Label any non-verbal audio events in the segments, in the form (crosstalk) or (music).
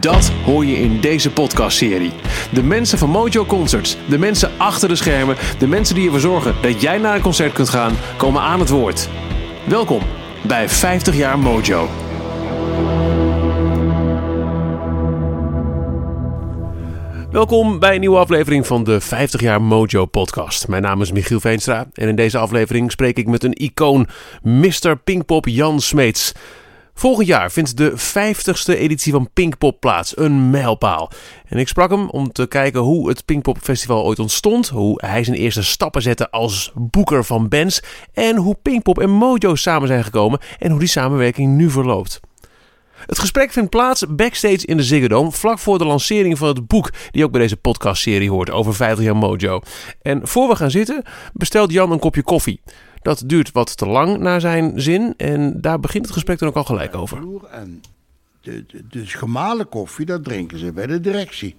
Dat hoor je in deze podcastserie. De mensen van Mojo Concerts, de mensen achter de schermen, de mensen die ervoor zorgen dat jij naar een concert kunt gaan, komen aan het woord. Welkom bij 50 jaar Mojo. Welkom bij een nieuwe aflevering van de 50 jaar Mojo podcast. Mijn naam is Michiel Veenstra en in deze aflevering spreek ik met een icoon, Mr. Pinkpop Jan Smeets. Volgend jaar vindt de 50ste editie van Pinkpop plaats, een mijlpaal. En ik sprak hem om te kijken hoe het Pinkpop Festival ooit ontstond, hoe hij zijn eerste stappen zette als boeker van bands en hoe Pinkpop en Mojo samen zijn gekomen en hoe die samenwerking nu verloopt. Het gesprek vindt plaats backstage in de Ziggo Dome, vlak voor de lancering van het boek die ook bij deze podcastserie hoort over 50 jaar Mojo. En voor we gaan zitten, bestelt Jan een kopje koffie. Dat duurt wat te lang naar zijn zin en daar begint het gesprek dan ook al gelijk over. En de, de, dus gemalen koffie, dat drinken ze bij de directie.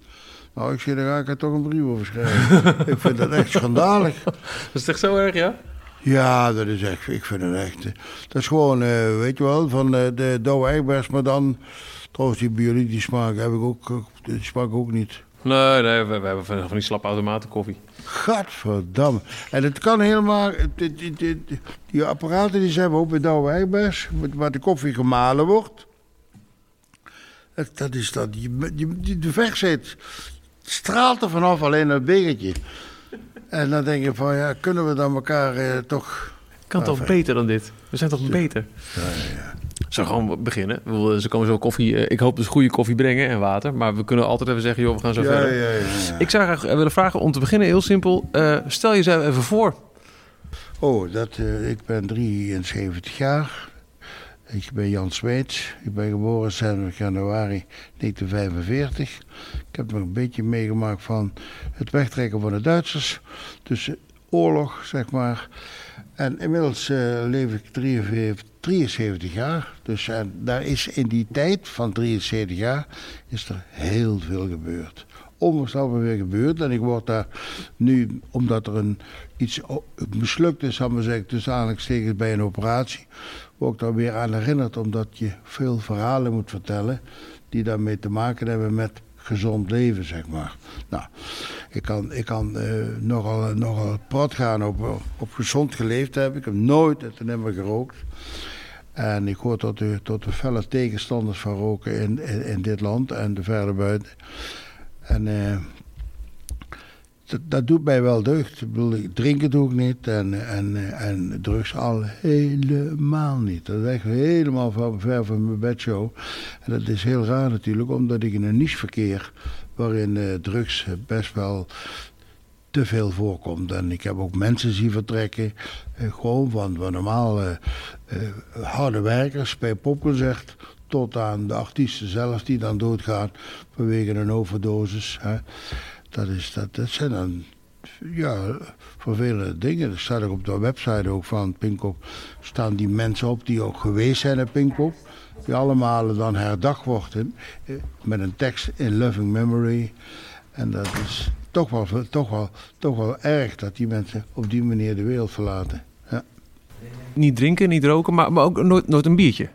Nou, ik zie, daar ga ik er toch een brief over schrijven. (laughs) ik vind dat echt schandalig. Dat is echt zo erg, ja? Ja, dat is echt, ik vind het echt. eh, Dat is gewoon, eh, weet je wel, van eh, de Douwe Egbers, maar dan. Trouwens, die die smaak heb ik ook, die smaak ook niet. Nee, nee, we, we hebben van, van die slappe automaten koffie. Gadverdamme. En het kan helemaal. Die, die, die, die apparaten die zijn we ook bij Douwe Egbers, waar de koffie gemalen wordt. Dat, is dat. Die, die, die, de weg zit. straalt er vanaf alleen dat begertje. En dan denk je van ja, kunnen we dan elkaar eh, toch. Kan toch Perfect. beter dan dit? We zijn toch beter? Ja, ja, ja. Zo gewoon beginnen. Ze komen zo koffie. eh, Ik hoop dus goede koffie brengen en water. Maar we kunnen altijd even zeggen, joh, we gaan zo Ja, verder. ja, ja, ja. Ik zou graag willen vragen om te beginnen, heel simpel. eh, stel jezelf even voor. Oh, dat, eh, ik ben 73 jaar. Ik ben Jan Smeets. Ik ben geboren 26 januari 1945. Ik heb nog een beetje meegemaakt van het wegtrekken van de Duitsers. Dus eh, oorlog, zeg maar. En inmiddels eh, leef ik 73, 73 jaar. Dus en daar is in die tijd van 73 jaar is er heel veel gebeurd. Onvoorstelbaar weer gebeurd. En ik word daar nu, omdat er een, iets mislukt is, zal maar zeggen, tussen aanhalingstekens bij een operatie, word ik daar weer aan herinnerd. Omdat je veel verhalen moet vertellen die daarmee te maken hebben met gezond leven, zeg maar. Nou, ik kan, ik kan eh, nogal, nogal prat gaan op, op gezond geleefd hebben. Ik heb nooit het nimmer gerookt. En ik hoor tot de, tot de felle tegenstanders van roken in, in, in dit land en de verder buiten. En eh, dat, dat doet mij wel deugd. Ik bedoel, drinken doe ik niet en, en, drugs al helemaal niet. Dat is echt helemaal van, ver van mijn bedshow. En dat is heel raar natuurlijk, omdat ik in een niche verkeer waarin eh, drugs best wel te veel voorkomt. En ik heb ook mensen zien vertrekken, eh, gewoon van, van normaal eh, harde werkers bij popconcert tot aan de artiesten zelf die dan doodgaan vanwege een overdosis. Dat, is, dat, dat zijn dan ja, vervelende dingen. Er staat ook op de website ook van Pinkpop, staan die mensen op die ook geweest zijn in Pinkpop. Die allemaal dan herdacht worden eh, met een tekst in loving memory. En dat is toch wel, toch, wel, toch wel erg dat die mensen op die manier de wereld verlaten. Ja. Niet drinken, niet roken, maar, maar ook nooit, nooit een biertje.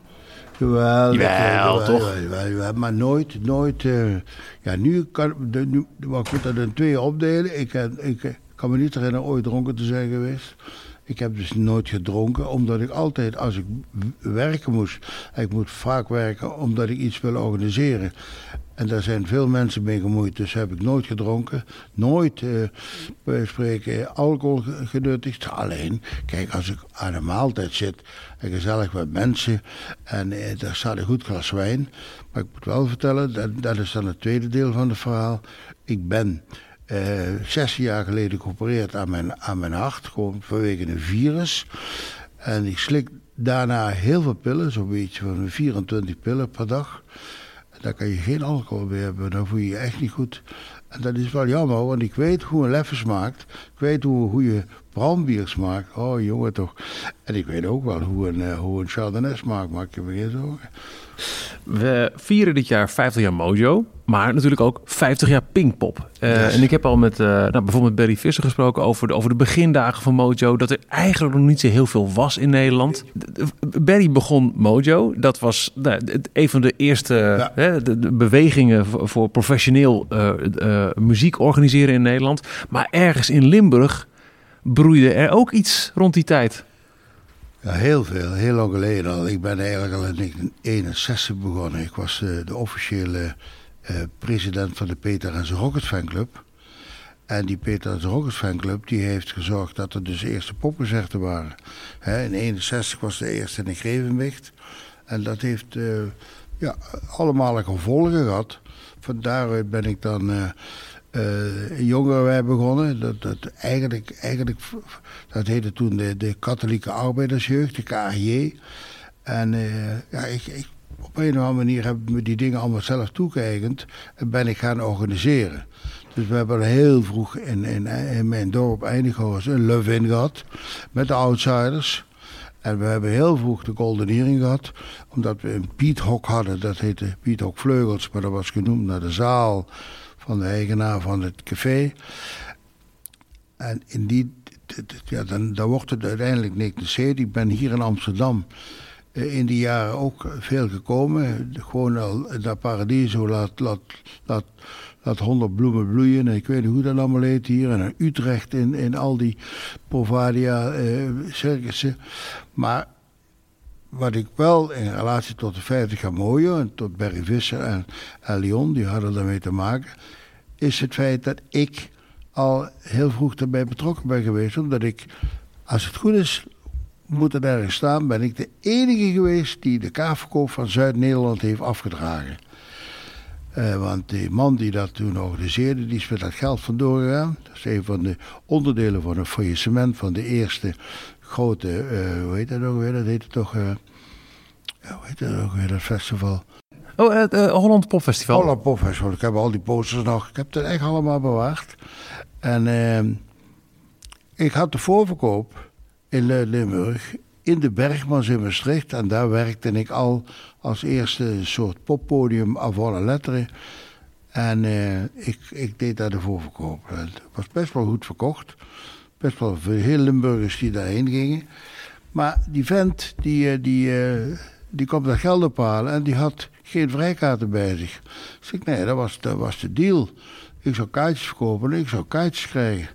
Jawel, Jawel, toch? Maar nooit, nooit. eh, ja, nu kan de, nu, maar ik moet dat in tweeën opdelen. Ik, kan- ik eh, kan me niet herinneren ooit dronken te zijn geweest. Ik heb dus nooit gedronken, omdat ik altijd, als ik werken moest, ik moet vaak werken omdat ik iets wil organiseren. En daar zijn veel mensen mee gemoeid, dus heb ik nooit gedronken. Nooit, eh, spreken, alcohol ge- genuttigd. Alleen, kijk, als ik aan een maaltijd zit en gezellig met mensen en eh, daar staat een goed glas wijn. Maar ik moet wel vertellen, dat, dat is dan het tweede deel van het verhaal. Ik ben Uh, 16 jaar geleden geopereerd aan mijn, aan mijn hart, gewoon vanwege een virus. En ik slik daarna heel veel pillen, zo'n beetje van 24 pillen per dag. Daar kan je geen alcohol meer hebben, dan voel je je echt niet goed. En dat is wel jammer, want ik weet hoe een leffe smaakt. Ik weet hoe, hoe je brandbier smaakt. Oh jongen toch. En ik weet ook wel hoe een, uh, hoe een Chardonnay smaakt, maak je me geen zorgen. We vieren dit jaar 50 jaar Mojo, maar natuurlijk ook 50 jaar Pinkpop. Uh, En ik heb al met uh, nou, bijvoorbeeld Barry Visser gesproken over de, over de begindagen van Mojo. Dat er eigenlijk nog niet zo heel veel was in Nederland. Barry begon Mojo. Dat was nou, een van de eerste ja. hè, de, de bewegingen voor, voor professioneel uh, muziek organiseren in Nederland. Maar ergens in Limburg broeide er ook iets rond die tijd. Ja, heel veel. Heel lang geleden al. Ik ben eigenlijk al in 1961 begonnen. Ik was de, de officiële uh, president van de Peter en zijn Rockets fanclub. En die Peter en zijn Rockets fanclub die heeft gezorgd dat er dus eerste popconcerten waren. In 61 was de eerste in Grevenwicht. En dat heeft uh, ja, allemaal gevolgen gehad. Van daaruit ben ik dan... Uh, jongerenwij begonnen. Dat, dat, eigenlijk, eigenlijk, dat heette toen de, de katholieke arbeidersjeugd, de KAJ. En uh, ja, ik, ik, op een of andere manier heb ik me die dingen allemaal zelf toegeëigend en ben ik gaan organiseren. Dus we hebben heel vroeg in, in, in mijn dorp Eindhoven een love-in gehad met de outsiders. En we hebben heel vroeg de Golden Earring gehad, omdat we een Piethok hadden. Dat heette Piethok Vleugels, maar dat was genoemd naar de zaal van de eigenaar van het café. En in die, ja, dan, dan wordt het uiteindelijk Nick de Ik ben hier in Amsterdam eh, in die jaren ook veel gekomen. Gewoon al naar Paradiso laat, laat, laat, laat honderd bloemen bloeien. En ik weet niet hoe dat allemaal heet hier. En in Utrecht in, in al die Provadia eh, circussen. Maar wat ik wel in relatie tot de 50 jaar mooie en tot Barry Visser en, en die hadden daarmee te maken, is het feit dat ik al heel vroeg erbij betrokken ben geweest. Omdat ik, als het goed is, moet het ergens staan, ben ik de enige geweest die de kaartverkoop van Zuid-Nederland heeft afgedragen. Uh, want die man die dat toen organiseerde, die is met dat geld vandoor gegaan. Dat is een van de onderdelen van een faillissement van de eerste grote, uh, hoe heet dat ook weer? Dat heette toch, uh, hoe heet dat ook weer, dat festival? Oh, het uh, Holland Popfestival. Holland Popfestival. Ik heb al die posters nog. Ik heb het echt allemaal bewaard. En ik had de voorverkoop in Limburg in de Bergmans in Maastricht. En daar werkte ik al als eerste soort poppodium alle letteren. En ik, ik deed daar de voorverkoop. Het was best wel goed verkocht best wel veel Limburgers die daarheen gingen. Maar die vent, die, eh, die, eh, die komt dat geld ophalen en die had geen vrijkaarten bij zich. Dus ik, nee, dat was, dat was de deal. Ik zou kaartjes verkopen en ik zou kaartjes krijgen.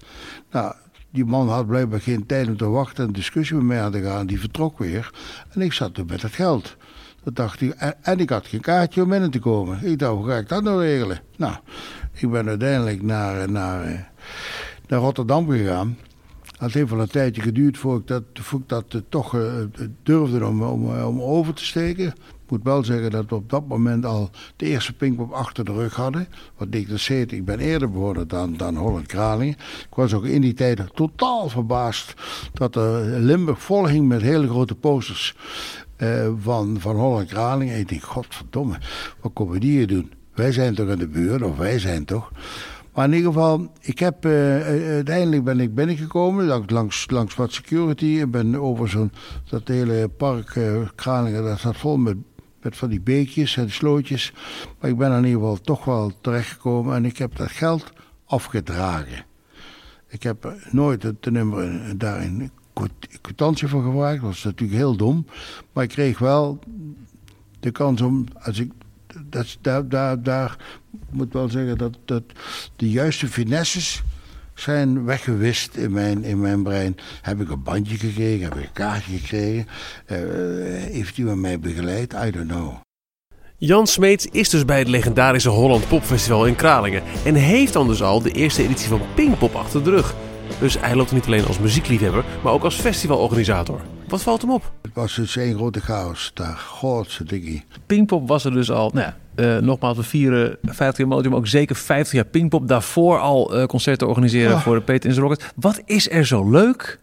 Nou, die man had blijkbaar geen tijd om te wachten en discussie met mij aan te gaan. Die vertrok weer. En ik zat toen met het geld. Dat dacht ik, en, en, ik had geen kaartje om binnen te komen. Ik dacht, hoe ga ik dat nou regelen? Nou, ik ben uiteindelijk naar, naar, naar Rotterdam gegaan. Het heeft wel een tijdje geduurd voordat ik dat, voor ik dat uh, toch uh, durfde om, om, eh, om over te steken. Ik moet wel zeggen dat we op dat moment al de eerste Pinkpop achter de rug hadden. Wat ik dus zei, ik ben eerder begonnen dan, dan Holland Kralingen. Ik was ook in die tijd totaal verbaasd dat er Limburg vol hing met hele grote posters van, van Holland Kralingen. En ik denk, godverdomme, wat komen die hier doen? Wij zijn toch in de buurt, of wij zijn toch? Maar in ieder geval, ik heb, uh, uiteindelijk ben ik binnengekomen langs, langs wat security. En ben over zo'n, dat hele park uh, Kralingen, dat zat vol met, met van die beekjes en slootjes. Maar ik ben in ieder geval toch wel terechtgekomen en ik heb dat geld afgedragen. Ik heb nooit het nummer daarin kwitantie voor gevraagd. Dat was natuurlijk heel dom. Maar ik kreeg wel de kans om, als ik dat, daar, daar, daar moet wel zeggen dat, dat de juiste finesses zijn weggewist in mijn, in mijn brein. Heb ik een bandje gekregen? Heb ik een kaartje gekregen? Uh, heeft iemand mij begeleid? I don't know. Jan Smeets is dus bij het legendarische Holland Popfestival in Kralingen. En heeft dan dus al de eerste editie van Pinkpop achter de rug. Dus hij loopt niet alleen als muziekliefhebber, maar ook als festivalorganisator. Wat valt hem op? Het was dus één grote chaos daar. Godse diggie. Pinkpop was er dus al nou ja, uh, nogmaals, we vieren 50 jaar maar ook zeker 50 jaar Pinkpop. Daarvoor al uh, concerten organiseren oh. voor de Peter in the Rocket. Wat is er zo leuk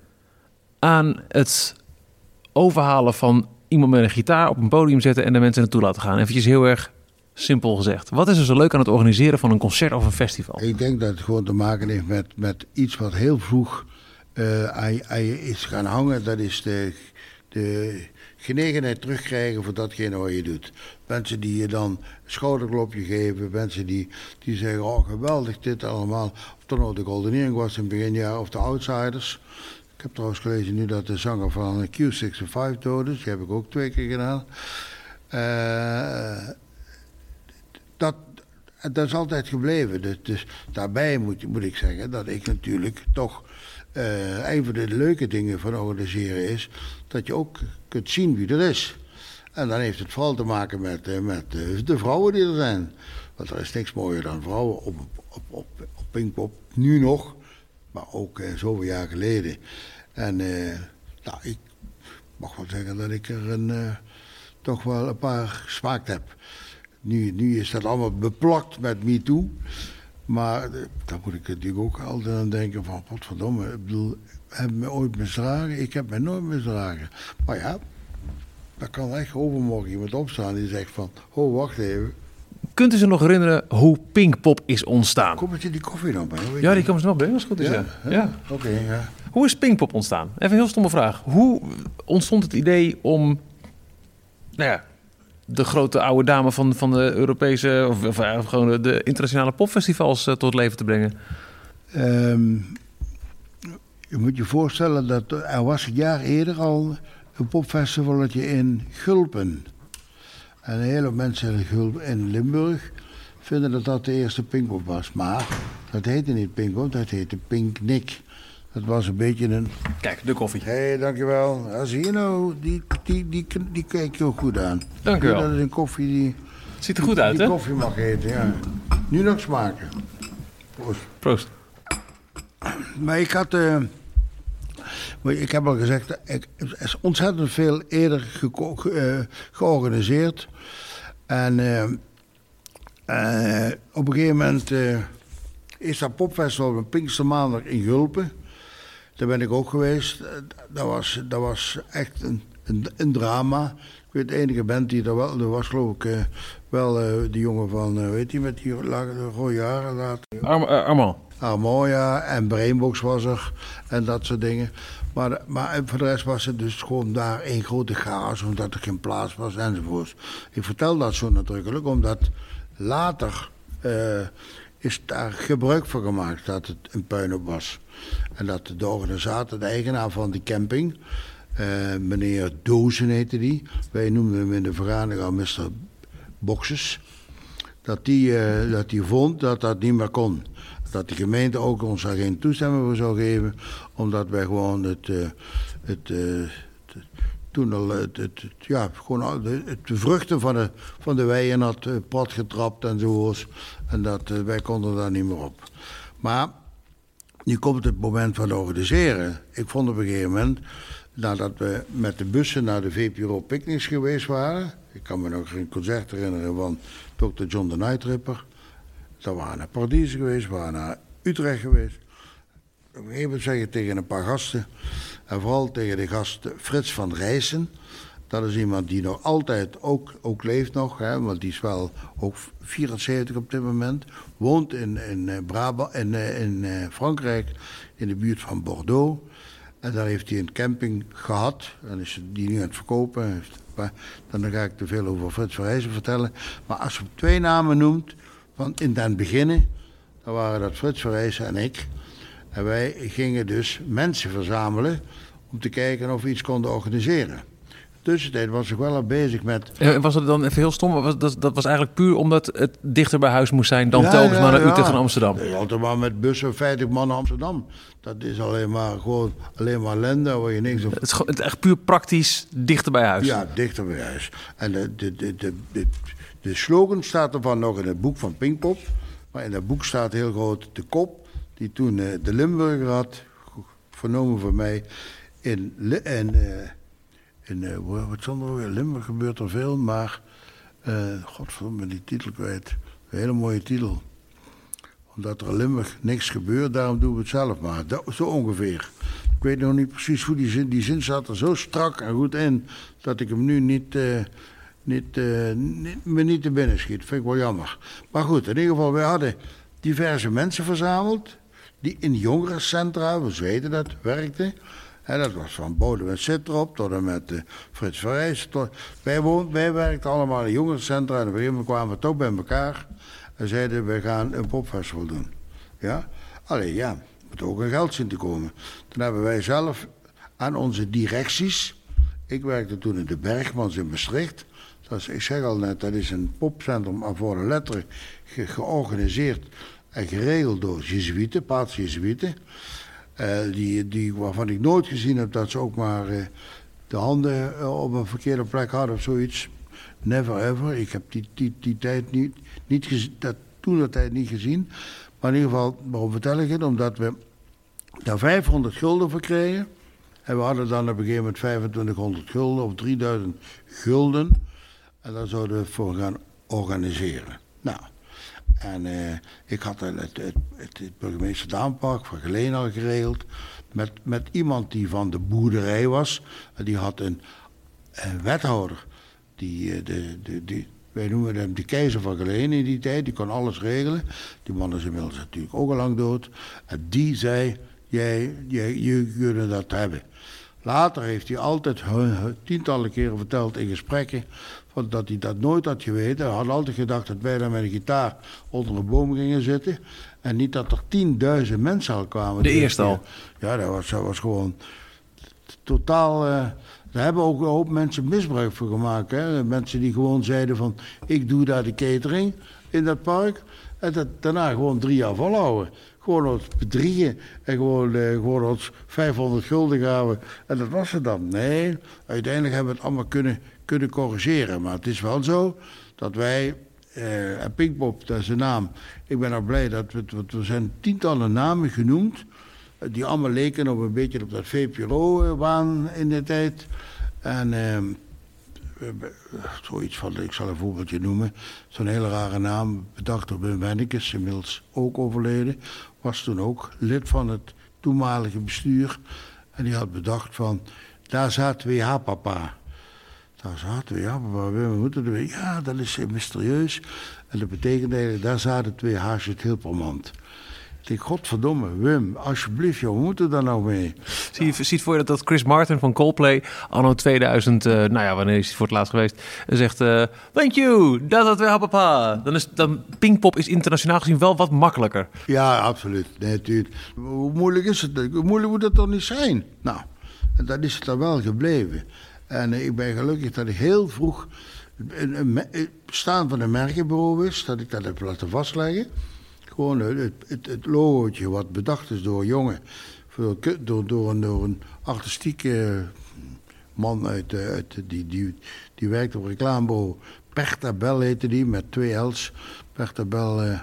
aan het overhalen van iemand met een gitaar op een podium zetten en de mensen naartoe laten gaan? Even heel erg simpel gezegd. Wat is er zo leuk aan het organiseren van een concert of een festival? Ik denk dat het gewoon te maken heeft met, met iets wat heel vroeg uh, aan, is gaan hangen. Dat is de, de genegenheid terugkrijgen voor datgene wat je doet. Mensen die je dan een schouderklopje geven, mensen die, die zeggen, oh geweldig dit allemaal. Of dan nou de Golden Earring was in het beginjaar, of de Outsiders. Ik heb trouwens gelezen nu dat de zanger van Q65 dood is. Die heb ik ook twee keer gedaan. Uh, dat, dat is altijd gebleven. Dus, dus daarbij moet, moet ik zeggen dat ik natuurlijk toch uh, een van de leuke dingen van organiseren is dat je ook kunt zien wie er is. En dan heeft het vooral te maken met, uh, met uh, de vrouwen die er zijn. Want er is niks mooier dan vrouwen op, op, op, op Pinkpop, nu nog, maar ook zoveel jaar geleden. En nou, ik mag wel zeggen dat ik er een, toch wel een paar gesmaakt heb. Nu, nu is dat allemaal beplakt met MeToo. Maar eh, daar moet ik natuurlijk ook altijd aan denken van, godverdomme, ik bedoel, heb me ooit misdragen? Ik heb me nooit misdragen. Maar ja, daar kan echt overmorgen iemand opstaan die zegt van, oh wacht even. Kunt u zich nog herinneren hoe Pinkpop is ontstaan? Kom je die koffie dan bij? Ja, die komen ze nog bij, als het goed is. Ja, ja. ja. oké. ja. Hoe is Pinkpop ontstaan? Even een heel stomme vraag. Hoe ontstond het idee om, nou ja, de grote oude dame van, van de Europese of, of, gewoon de internationale popfestivals uh, tot leven te brengen? Um, je moet je voorstellen dat er was een jaar eerder al een popfestivaletje in Gulpen. En een hele mensen in, Gulpen, in Limburg vinden dat dat de eerste Pinkpop was. Maar dat heette niet Pinkpop, dat heette Pinknik. Dat was een beetje een... Kijk, de koffie. Hé, hey, dankjewel. Ja, zie je nou, die, die, die, die kijk je ook goed aan. Dank u wel. Dat is een koffie die... Ziet er goed uit, hè? Die koffie mag eten, ja. Nu nog smaken. Proost. Proost. Maar ik had... Uh, ik heb al gezegd, ik, er is ontzettend veel eerder ge, uh, georganiseerd. En uh, op een gegeven moment is dat popfestival op Pinkstermaandag in Gulpen. Daar ben ik ook geweest. Dat was, dat was echt een, een, een drama. Ik weet, de enige band die er wel... Er was geloof ik uh, wel uh, die jongen van... Uh, weet je, met die rode haren laat. Arm, Armand. Armand, ja. En Brainbox was er. En dat soort dingen. Maar, maar voor de rest was het dus gewoon daar één grote chaos. Omdat er geen plaats was enzovoorts. Ik vertel dat zo nadrukkelijk. Omdat later is daar gebruik van gemaakt dat het een puinhoop was. En dat de organisator, de eigenaar van die camping, uh, meneer Dozen heette die, wij noemden hem in de vereniging al Mr. Boxes, dat die, uh, dat die vond dat dat niet meer kon. Dat de gemeente ook ons daar geen toestemming voor zou geven, omdat wij gewoon het, uh, het, toen al het, ja, gewoon de, de, vruchten van de, van de weien had plat getrapt enzovoorts. En dat, wij konden daar niet meer op. Maar nu komt het moment van organiseren. Ik vond op een gegeven moment, nadat we met de bussen naar de VPRO Picnics geweest waren. Ik kan me nog een concert herinneren van Dr. John de Nightripper. Dan waren we naar Paradise geweest, we waren naar Utrecht geweest. Op een gegeven moment tegen een paar gasten, en vooral tegen de gast Frits van Rijssen. Dat is iemand die nog altijd ook, leeft nog, hè, want die is wel ook 74 op dit moment. Woont in, in, eh, Brabant, in, eh, in eh, Frankrijk, in de buurt van Bordeaux. En daar heeft hij een camping gehad en is die nu aan het verkopen. Dan ga ik te veel over Frits Rijssen vertellen. Maar als je twee namen noemt, van in den beginnen, dan waren dat Frits Rijssen en ik. En wij gingen dus mensen verzamelen om te kijken of we iets konden organiseren. Tussentijd was ik wel al bezig met. was het dan even heel stom? Was, dat, dat was eigenlijk puur omdat het dichter bij huis moest zijn dan ja, telkens maar naar Utrecht en Amsterdam. altijd maar met bussen 50 man naar Amsterdam. Dat is alleen maar gewoon alleen maar ellende waar je niks op. Het is, het echt puur praktisch dichter bij huis. Ja, dichter bij huis. En de, de, de, de, de, de slogan staat ervan nog in het boek van Pinkpop. Maar in dat boek staat heel groot de kop die toen uh, de Limburger had, vernomen van mij. In, in, uh, in uh, wat zonder Limburg gebeurt er veel, maar Uh, godverdomme, die titel kwijt. Een hele mooie titel. Omdat er in Limburg niks gebeurt, daarom doen we het zelf maar. zo ongeveer. Ik weet nog niet precies hoe die zin... Die zin zat er zo strak en goed in... dat ik hem nu niet... Uh, niet, niet, me niet te binnen schiet. Vind ik wel jammer. Maar goed, in ieder geval, wij hadden diverse mensen verzameld. die in jongerencentra, we weten dat, werkten. En dat was van Bodem Sitrop tot en met uh, Frits Verrijs. wij, wij werkten allemaal in jongerencentra. En op een gegeven moment kwamen we toch bij elkaar. En zeiden, we gaan een popfestival doen. Ja? Alleen ja, moet ook een geld zien te komen. Toen hebben wij zelf aan onze directies... Ik werkte toen in de Bergmans in Maastricht. Dat is, ik zeg al net, dat is een popcentrum voor de letteren georganiseerd en geregeld door Jezuïeten, paats Jezuïeten. Uh, die, die, waarvan ik nooit gezien heb dat ze ook maar uh, de handen uh, op een verkeerde plek hadden of zoiets. Never ever. Ik heb die, die, die tijd niet, niet gezien, dat, toen dat tijd niet gezien. Maar in ieder geval, waarom vertel ik het? Omdat we daar 500 gulden voor kregen. En we hadden dan op een gegeven moment 2500 gulden of 3000 gulden. En daar zouden we voor gaan organiseren. Nou, en uh, ik had het, het, het, het burgemeester Daanpark van Geleen al geregeld. Met, met iemand die van de boerderij was. En die had een, wethouder. Die, eh, de, de, die, wij noemen hem de keizer van Geleen in die tijd. Die kon alles regelen. Die man is inmiddels natuurlijk ook al lang dood. En die zei, jij, jij, je kunt dat hebben. Later heeft hij altijd tientallen keren verteld in gesprekken dat hij dat nooit had geweten. Hij had altijd gedacht dat wij daar met een gitaar onder een boom gingen zitten. En niet dat er tienduizend mensen al kwamen. De eerste al? Ja, dat was, dat was gewoon totaal... Uh, daar hebben ook een hoop mensen misbruik van gemaakt. Hè? Mensen die gewoon zeiden van... ik doe daar de catering in dat park. En dat daarna gewoon drie jaar volhouden. Gewoon ons bedriegen en gewoon, uh, gewoon ons 500 gulden gaven. En dat was het dan. Nee, uiteindelijk hebben we het allemaal kunnen, kunnen corrigeren. Maar het is wel zo dat wij, uh, en Pinkpop, dat is de naam. Ik ben er blij dat we, er zijn tientallen namen genoemd. Eh, die allemaal leken op een beetje op dat VPRO-waan in de tijd. En uh, zoiets van, ik zal een voorbeeldje noemen. Zo'n hele rare naam, bedacht door Ben Wennekes, inmiddels ook overleden. Was toen ook lid van het toenmalige bestuur. En die had bedacht van, daar zaten we, ja papa. Daar zaten we, ja, maar we moeten er Ja, dat is mysterieus. En dat betekent daar zaten twee haasjes het Hilpermand. Ik denk, godverdomme, Wim, alsjeblieft, joh, hoe moet er dan nou mee? Zie je ziet voor je dat, dat Chris Martin van Coldplay, anno 2000, uh, nou ja, wanneer is hij voor het laatst geweest, zegt, uh, thank you, dat dat weer papa. Dan is dan Pinkpop is internationaal gezien wel wat makkelijker. Ja, absoluut. Nee, natuurlijk. Hoe moeilijk is het? Hoe moeilijk moet het toch niet zijn? Nou, dat is het dan wel gebleven. En ik ben gelukkig dat ik heel vroeg een, staan van een merkenbureau wist, dat ik dat heb laten vastleggen. Gewoon het, het, logootje wat bedacht is door jongen, door, door, een, artistieke man uit, eh, uit die, die, die werkt op reclamebureau. Pertabel heette die, met twee L's. Pertabel, uh,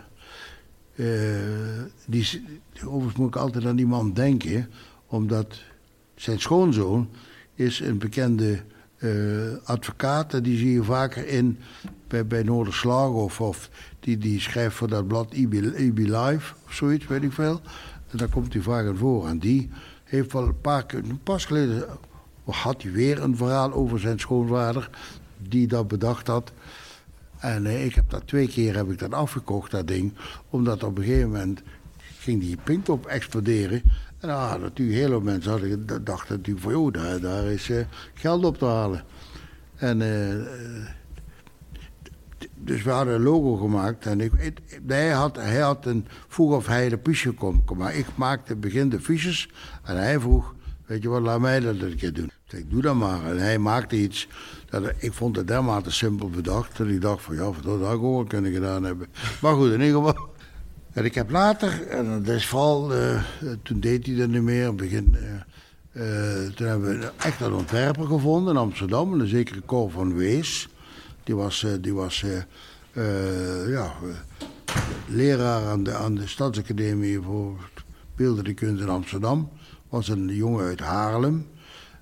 uh, die, overigens moet ik altijd aan die man denken, omdat zijn schoonzoon is een bekende uh, advocaat. Die zie je vaker in bij, bij Noorderslag of, of die, die schrijft voor dat blad IB, IB Live of zoiets, weet ik veel. En daar komt hij vaak in voor. En die heeft wel een paar keer, pas geleden had hij weer een verhaal over zijn schoonvader die dat bedacht had. En uh, ik heb dat twee keer heb ik dat afgekocht, dat ding. Omdat op een gegeven moment ging die pintop exploderen. En ah, natuurlijk, heel veel mensen hadden, dachten natuurlijk van, joh, daar, daar is uh, geld op te halen. En uh, dus we hadden een logo gemaakt. En ik, hij, had, hij had een, vroeg of hij de fiche kon maar ik maakte begin de fiches. En hij vroeg, weet je wat, laat mij dat een keer doen. Ik doe dat maar. En hij maakte iets, dat, ik vond het dermate simpel bedacht. Dat ik dacht van, ja, dat had ik ook kunnen gedaan hebben. Maar goed, in ieder geval... En ik heb later, en dat is vooral, uh, toen deed hij dat niet meer, begin, uh, uh, toen hebben we echt een ontwerper gevonden in Amsterdam, een zekere Cor van Wees. Die was, die was ja, leraar aan de, aan de Stadsacademie voor beeldende kunst in Amsterdam. Was een jongen uit Haarlem.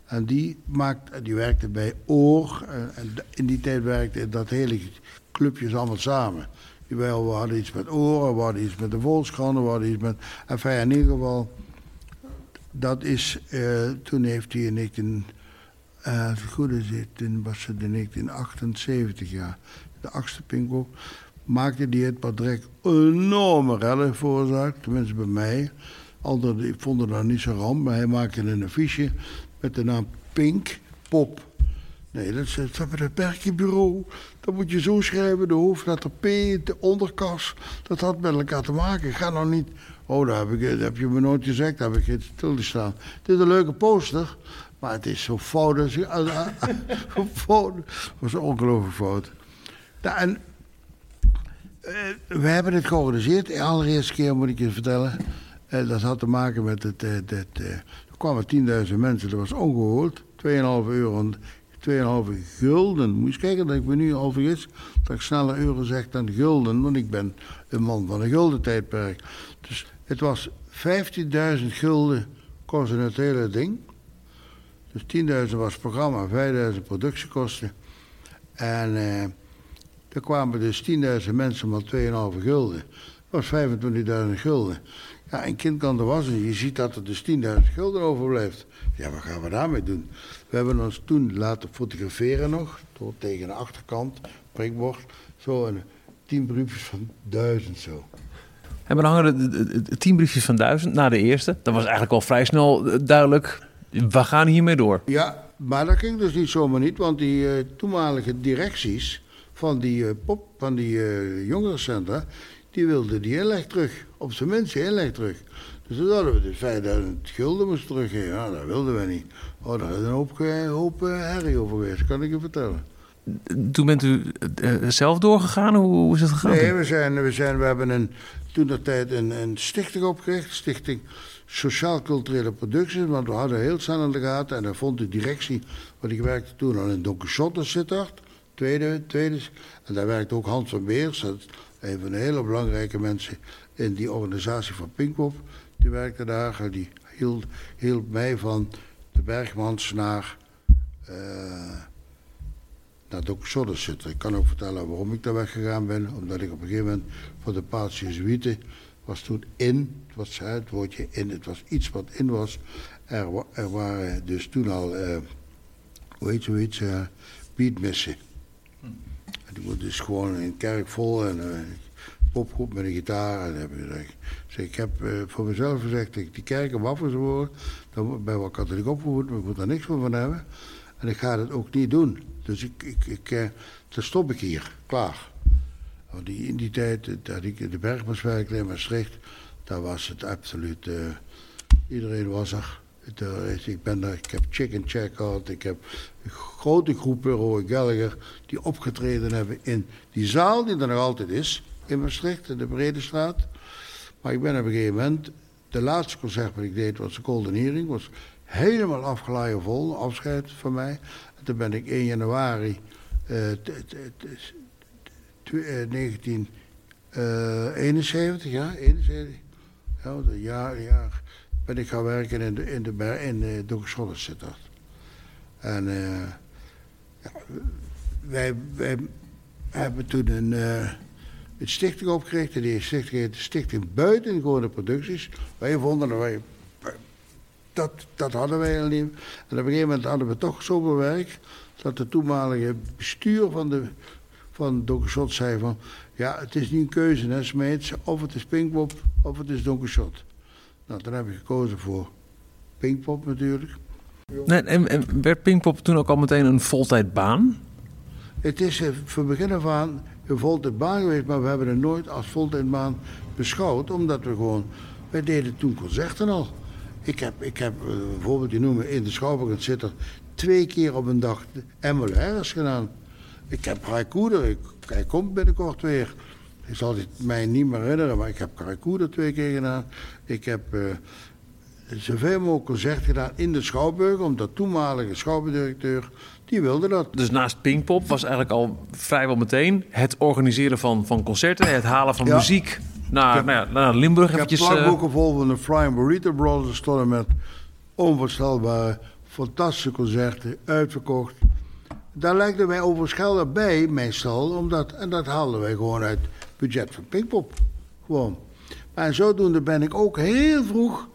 En die, maakt, die werkte bij Oor. En in die tijd werkte dat hele clubjes allemaal samen. We hadden iets met Oren, we hadden iets met de Volkskrant, we hadden iets met... Enfin, in ieder geval, dat is... Toen heeft hij in 19... Als het goed is, toen was het in 1978 jaar. De achtste Pinkpop. Maakte die het padrek enorme rellen veroorzaakt. Tenminste bij mij. Anderen vonden dat niet zo ramp. Maar hij maakte een affiche met de naam Pink Pop. Nee, dat staat bij het berkenbureau. Dan moet je zo schrijven, de hoofdletter P, de onderkas. Dat had met elkaar te maken. Ga nou niet... Oh, daar heb, ik, heb je me nooit gezegd, daar heb ik geen stilgestaan. Het is een leuke poster, maar het is zo fout. Als je. Het was ongelooflijk fout. En uh, we hebben dit georganiseerd. De allereerste keer moet ik je vertellen. Uh, dat had te maken met het... Uh, dat, er kwamen 10.000 mensen, dat was ongehoord. 2,5 euro 2,5 gulden. Moet je kijken dat ik me nu overigens dat ik sneller euro zeg dan gulden, want ik ben een man van een gulden tijdperk. Dus het was 15.000 gulden kostte het hele ding. Dus 10.000 was het programma, 5.000 productiekosten. En eh, er kwamen dus 10.000 mensen maar 2,5 gulden. Dat was 25.000 gulden. Ja, een kind kan er was en je ziet dat er dus 10.000 gulden overblijft. Ja, wat gaan we daarmee doen? We hebben ons toen laten fotograferen nog, tot tegen de achterkant, prikbord. Zo, en tien briefjes van duizend zo. En dan hangen tien briefjes van duizend na de eerste. Dat was eigenlijk al vrij snel eh, duidelijk, we gaan hiermee door. Ja, maar dat ging dus niet zomaar niet, want die uh, toenmalige directies van die uh, pop, van die uh, jongerencentra, die wilden die inleg terug. Op zijn minst inleg terug. Dus toen hadden we dus 5000 gulden moesten teruggeven. Nou, dat wilden we niet. Oh, daar is een hoop, hoop herrie over geweest, kan ik je vertellen. Toen bent u zelf doorgegaan? Hoe, hoe, is het gegaan? Nee, we, zijn, we, zijn, we hebben een, toen dat tijd een, een stichting opgericht. Stichting Sociaal-Culturele Producties. Want we hadden heel snel in de gaten. En daar vond de directie, want ik werkte toen al in Donkershot in. Tweede, tweede. En daar werkte ook Hans van Beers. Een van de hele belangrijke mensen in die organisatie van Pinkpop. Die werkte daar. Die hield, mij van de Bergmans naar, uh, naar zitten. Ik kan ook vertellen waarom ik daar weggegaan ben. Omdat ik op een gegeven moment voor de Paats was toen in. Het was het woordje in. Het was iets wat in was. Er, er waren dus toen al, uh, hoe heet zoiets, uh, beatmissen. Hm. Die wordt dus gewoon in kerk vol en uh, popgroep met een gitaar. En heb ik. Dus ik heb uh, voor mezelf gezegd, ik die kerken waffels worden, dan ben ik wel katholiek opgevoed, maar ik moet daar niks van hebben. En ik ga dat ook niet doen. Dus ik, ik, ik uh, dan stop ik hier, klaar. Want die, in die tijd dat ik de bergmas werkte in Maastricht, daar was het absoluut, uh, iedereen was er. Ik, ben daar, ik heb Chicken Check gehad, ik heb grote groep Roy Gallagher die opgetreden hebben in die zaal die er nog altijd is in Maastricht, in de Bredestraat. Maar ik ben op een gegeven moment, de laatste concert wat ik deed was de Golden Earring, was helemaal afgeladen vol, afscheid van mij. En toen ben ik 1 januari uh, 1971, ja, 71, ja, jaar, jaar, ben ik gaan werken in de, in de, in de Donkerschollenszitter. En uh, wij, wij hebben toen een... Uh, een stichting opgericht. En die stichting heet de Stichting Buitengewone Producties. Wij vonden dat wij... Dat, dat hadden wij al niet. En op een gegeven moment hadden we toch zoveel werk... dat de toenmalige bestuur van de van zei van... ja, het is niet een keuze, hè, Smeets. Of het is Pinkpop, of het is Donkershot. Nou, dan heb ik gekozen voor Pinkpop natuurlijk. Nee, en, en werd Pinkpop toen ook al meteen een voltijdbaan? Het is eh, van begin af aan een voltijdbaan geweest, maar we hebben het nooit als voltijdbaan beschouwd, omdat we gewoon, wij deden toen concerten al. Ik heb, ik heb bijvoorbeeld, die noemen in de Schouwburg zit er twee keer op een dag MLR's gedaan. Ik heb Raikoeder, hij komt binnenkort weer. Ik zal het mij niet meer herinneren, maar ik heb Raikoeder twee keer gedaan. Ik heb uh, zoveel mogelijk concert gedaan in de Schouwburg, omdat toenmalige schouwburgdirecteur die wilde dat. Dus naast Pinkpop was eigenlijk al vrijwel meteen het organiseren van, van concerten, het halen van muziek naar, heb, nou ja, naar Limburg. Ik eventjes, heb plakboeken uh... vol van de Flying Burrito Brothers stonden met onvoorstelbare fantastische concerten, uitverkocht. Daar legden wij overigens geld bij, meestal, omdat, en dat haalden wij gewoon uit het budget van Pinkpop. Gewoon. Maar zodoende ben ik ook heel vroeg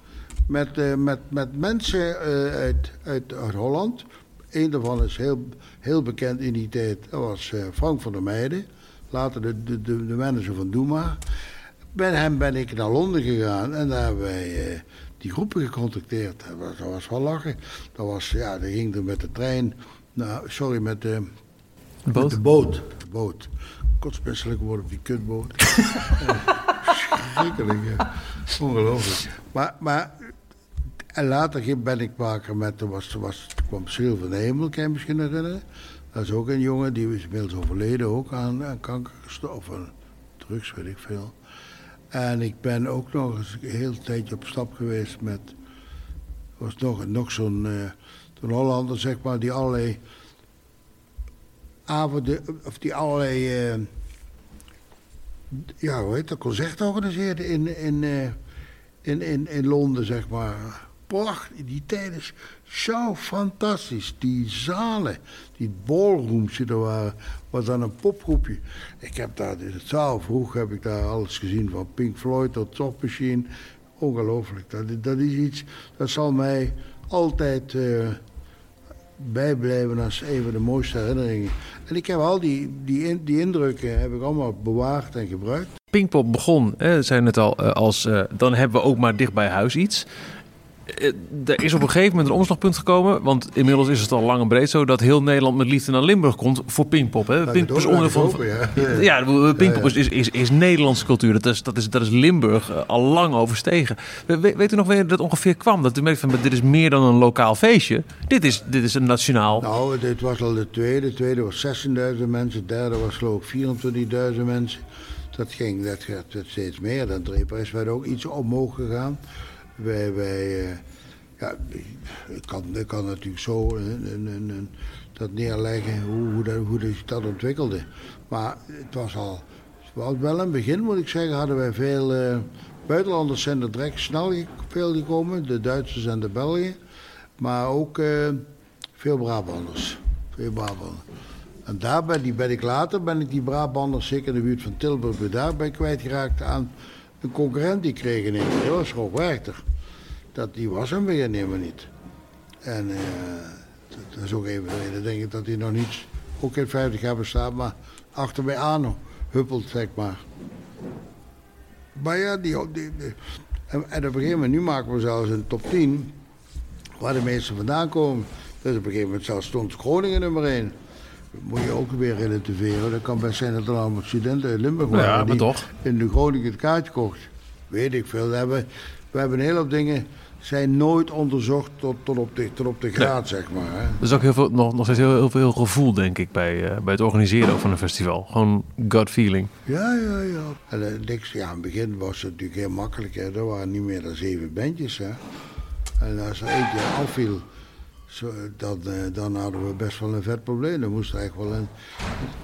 met, uh, met, met mensen uh, uit, uit, Holland. Eén daarvan is heel, heel bekend in die tijd. Dat was uh, Frank van der Meijden. Later de, de, de, manager van Doema. Met hem ben ik naar Londen gegaan en daar hebben wij die groepen gecontacteerd. Dat was, dat was wel lachen. Dat was, ja, ging er met de trein. Nou, sorry, met de, boot? Met de boot. Boot. Kotsmisselijk worden op die kutboot. (laughs) Schrikkelijk, ja. Ongelooflijk. Maar, maar en later ben ik wakker met, er was, was, kwam Cyril van de Hemel, kan je misschien herinneren. Dat is ook een jongen, die is inmiddels overleden, ook aan, aan kanker gestorven. Drugs, weet ik veel. En ik ben ook nog eens een heel tijdje op stap geweest met... was nog, nog zo'n uh, Hollander, zeg maar, die allerlei avonden... of die allerlei... Uh, ja, hoe heet dat, concerten organiseerde in, in, uh, in, in, in Londen, zeg maar prachtig. Die tijd is zo fantastisch. Die zalen, die ballrooms die er waren, was dan een popgroepje. Ik heb daar in het zaal vroeg heb ik daar alles gezien van Pink Floyd tot Top Machine. Ongelooflijk. Dat, dat is iets, dat zal mij altijd uh, bijblijven als een van de mooiste herinneringen. En ik heb al die, die, die indrukken heb ik allemaal bewaard en gebruikt. Pinkpop begon, hè, zei net al, eh, als uh, dan hebben we ook maar dicht bij huis iets. Eh, er is op een gegeven moment een omslagpunt gekomen. Want inmiddels is het al lang en breed zo dat heel Nederland met liefde naar Limburg komt voor Pinkpop. Hè? Pinkpop is onderdeel van. Open, ja, ja, ja Pinkpop Is, is, is Nederlandse cultuur. Dat is, dat is, dat is Limburg uh, al lang overstegen. We, weet u nog wanneer dat ongeveer kwam? Dat u merkt van dit is meer dan een lokaal feestje. Dit is, dit is een nationaal. Nou, dit was al de tweede. De tweede was 16.000 mensen. De derde was geloof ik 24.000 mensen. Dat ging, dat werd steeds meer. Dan is werd ook iets omhoog gegaan. Wij, wij uh, ja, ik kan, kan natuurlijk zo uh, dat neerleggen hoe, hoe, dat, hoe dat ontwikkelde. Maar het was al wel in het begin, moet ik zeggen, hadden wij veel uh, buitenlanders zijn er direct snel veel gekomen, de Duitsers en de Belgen. Maar ook veel Brabanders. Veel Brabanders. En daar ben, die ben ik later, ben ik die Brabanders, zeker in de buurt van Tilburg, daar ben kwijtgeraakt aan een concurrent die kreeg in één keer. Dat die was hem weer helemaal niet. En uh, dat is ook even de reden, denk ik, dat hij nog niet, ook in 50 jaar bestaat, maar achter mij aan huppelt, zeg maar. Maar ja, die, en, op een gegeven moment, nu maken we zelfs een top 10, waar de meesten vandaan komen. Dus op een gegeven moment zelfs stond Groningen nummer 1 moet je ook weer relativeren. Dat kan best zijn dat er allemaal studenten uit Limburg waren ja, maar die toch. in de Groningen het kaartje kocht. Weet ik veel. We hebben, we hebben een hele dingen zijn nooit onderzocht tot, tot, op, de, tot op de graad, zeg maar. Hè. Er is ook heel veel, nog, nog steeds heel, heel veel gevoel, denk ik, bij, uh, bij het organiseren van een festival. Gewoon gut feeling. Ja, ja, ja. En, uh, niks, ja, in het begin was het natuurlijk heel makkelijk. Hè. Er waren niet meer dan zeven bandjes. Hè. En als er eentje afviel, zo, dan, hadden we best wel een vet probleem. Dan moest eigenlijk wel.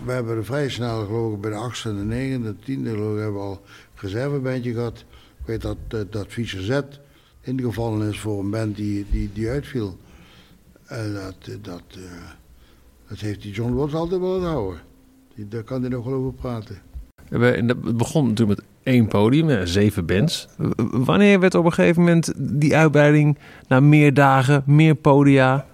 We hebben er vrij snel, geloof ik, bij de achtste de negende, tiende, geloof hebben we al een reservebandje gehad. Ik weet dat, dat Fischer Z ingevallen is voor een band die, die, die uitviel. En dat, dat, uh, dat heeft die John Watts altijd wel houden. Die, daar kan hij nog wel over praten. Het begon natuurlijk met één podium, zeven bands. Wanneer werd op een gegeven moment die uitbreiding naar meer dagen, meer podia?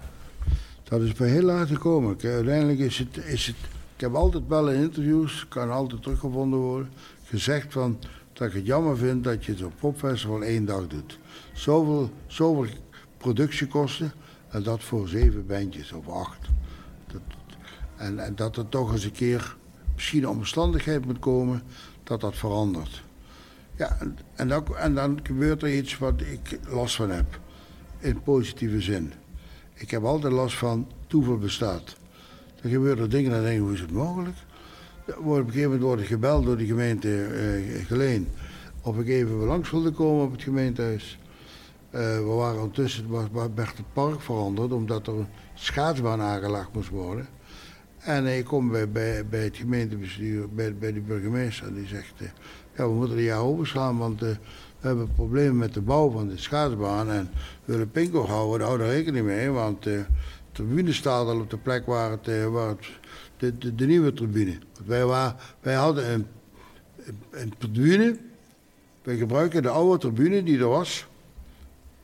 Dat is bij heel laat gekomen. Uiteindelijk is het, is het. Ik heb altijd wel in interviews, kan altijd teruggevonden worden, gezegd van dat ik het jammer vind dat je op popfestival één dag doet. Zoveel, zoveel productiekosten en dat voor zeven bandjes of acht. Dat, en, en dat er toch eens een keer misschien omstandigheid moet komen dat dat verandert. Ja, en, dan, en dan gebeurt er iets wat ik last van heb. In positieve zin. Ik heb altijd last van toeval bestaat. Dan gebeuren dingen en denk ik, hoe is het mogelijk? Op een gegeven moment word gebeld door de gemeente uh, Geleen of ik even langs wilde komen op het gemeentehuis. Uh, we waren ondertussen, werd het park veranderd omdat er een schaatsbaan aangelegd moest worden. En ik kom bij, bij, bij het gemeentebestuur, bij, bij de burgemeester, die zegt: uh, Ja, we moeten een jaar overslaan, want uh, we hebben problemen met de bouw van de schaatsbaan en we willen Pinkpop houden, hou er rekening mee, want de tribune staat al op de plek waar het, de, de, nieuwe tribune. Wij, waren, wij hadden een, een tribune, wij gebruiken de oude tribune die er was,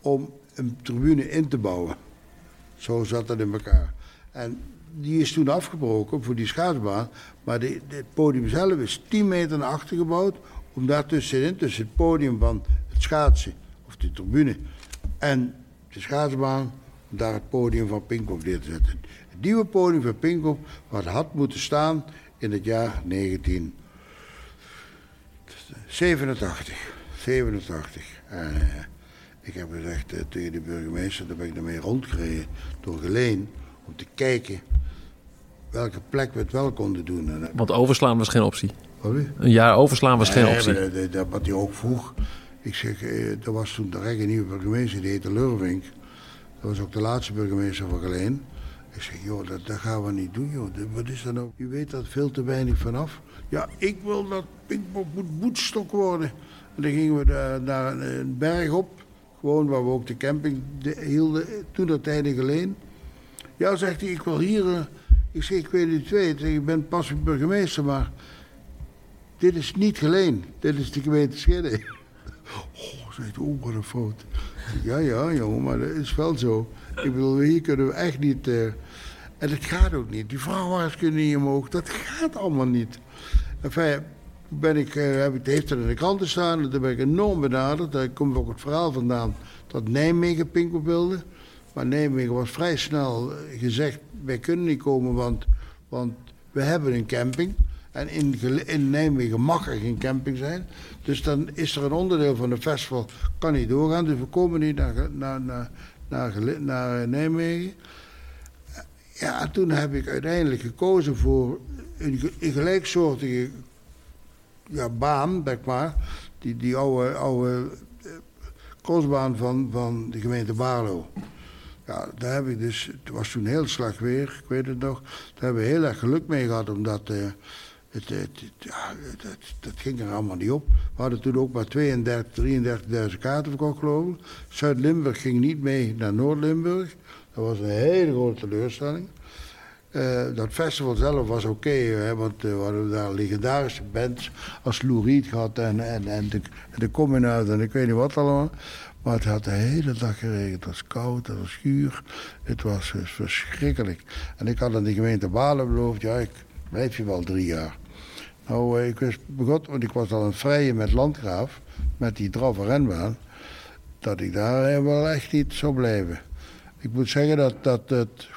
om een tribune in te bouwen. Zo zat dat in elkaar. En die is toen afgebroken voor die schaatsbaan. Maar het podium zelf is 10 meter naar achter gebouwd. Om daar tussenin, tussen het podium van het schaatsen, of de tribune, en de schaatsbaan, om daar het podium van Pinkpop neer te zetten. Het nieuwe podium van Pinkpop, wat had moeten staan in het jaar 1987. 87. En, uh, ik heb gezegd uh, tegen de burgemeester, daar ben ik ermee rondgereden door Geleen, om te kijken welke plek we het wel konden doen. Want overslaan was geen optie? Een jaar overslaan was geen optie? Dat, dat, wat hij ook vroeg. Ik zeg, eh, er was toen de een nieuwe burgemeester, die heette Lurvink. Dat was ook de laatste burgemeester van Geleen. Ik zeg, joh, dat, dat gaan we niet doen, joh. Wat is dat nou? U weet dat veel te weinig vanaf. Ja, ik wil dat Pinkpop moet boetstok worden. En dan gingen we daar, naar een berg op. Gewoon waar we ook de camping hielden. Toen dat tijden geleen. Ja, zegt hij, ik wil hier... Ik zeg, ik weet weet. Ik ben pas burgemeester, maar... Dit is niet geleen. Dit is de gemeente Schedde. (laughs) Oh, zegt oh, wat een fout. Ja, ja, jongen, maar dat is wel zo. Ik bedoel, hier kunnen we echt niet... Uh, en dat gaat ook niet. Die vrachtwagens kunnen niet omhoog. Dat gaat allemaal niet. Enfin, ben ik, uh, heb ik, heeft er in de kranten staan. Daar ben ik enorm benaderd. Daar komt ook het verhaal vandaan dat Nijmegen Pinkel wilde. Maar Nijmegen was vrij snel eh, gezegd, wij kunnen niet komen, want, want we hebben een camping. En in, in Nijmegen mag er geen camping zijn. Dus dan is er een onderdeel van de festival, kan niet doorgaan. Dus we komen niet naar, naar, naar, naar, Nijmegen. Ja, toen heb ik uiteindelijk gekozen voor een, een gelijksoortige ja, baan, zeg maar. Die, die oude, oude eh, crossbaan van, van de gemeente Barlo. Ja, daar heb ik dus, het was toen heel slecht weer, ik weet het nog. Daar hebben we heel erg geluk mee gehad, omdat uh, het, het, ja, dat ging er allemaal niet op. We hadden toen ook maar 32, 33.000 kaarten verkocht, geloof ik. Zuid-Limburg ging niet mee naar Noord-Limburg. Dat was een hele grote teleurstelling. Uh, dat festival zelf was oké, want uh, we hadden daar legendarische bands als Lou Reed gehad en, en, en de, de Communard en ik weet niet wat allemaal. Maar het had de hele dag geregend. Het was koud, het was schuur. Het was verschrikkelijk. En ik had aan de gemeente Balen beloofd, ja, ik blijf je wel drie jaar. Nou, ik wist begot, want ik was al aan het vrijen met Landgraaf, met die draffe renbaan, dat ik daar wel echt niet zou blijven. Ik moet zeggen dat, dat het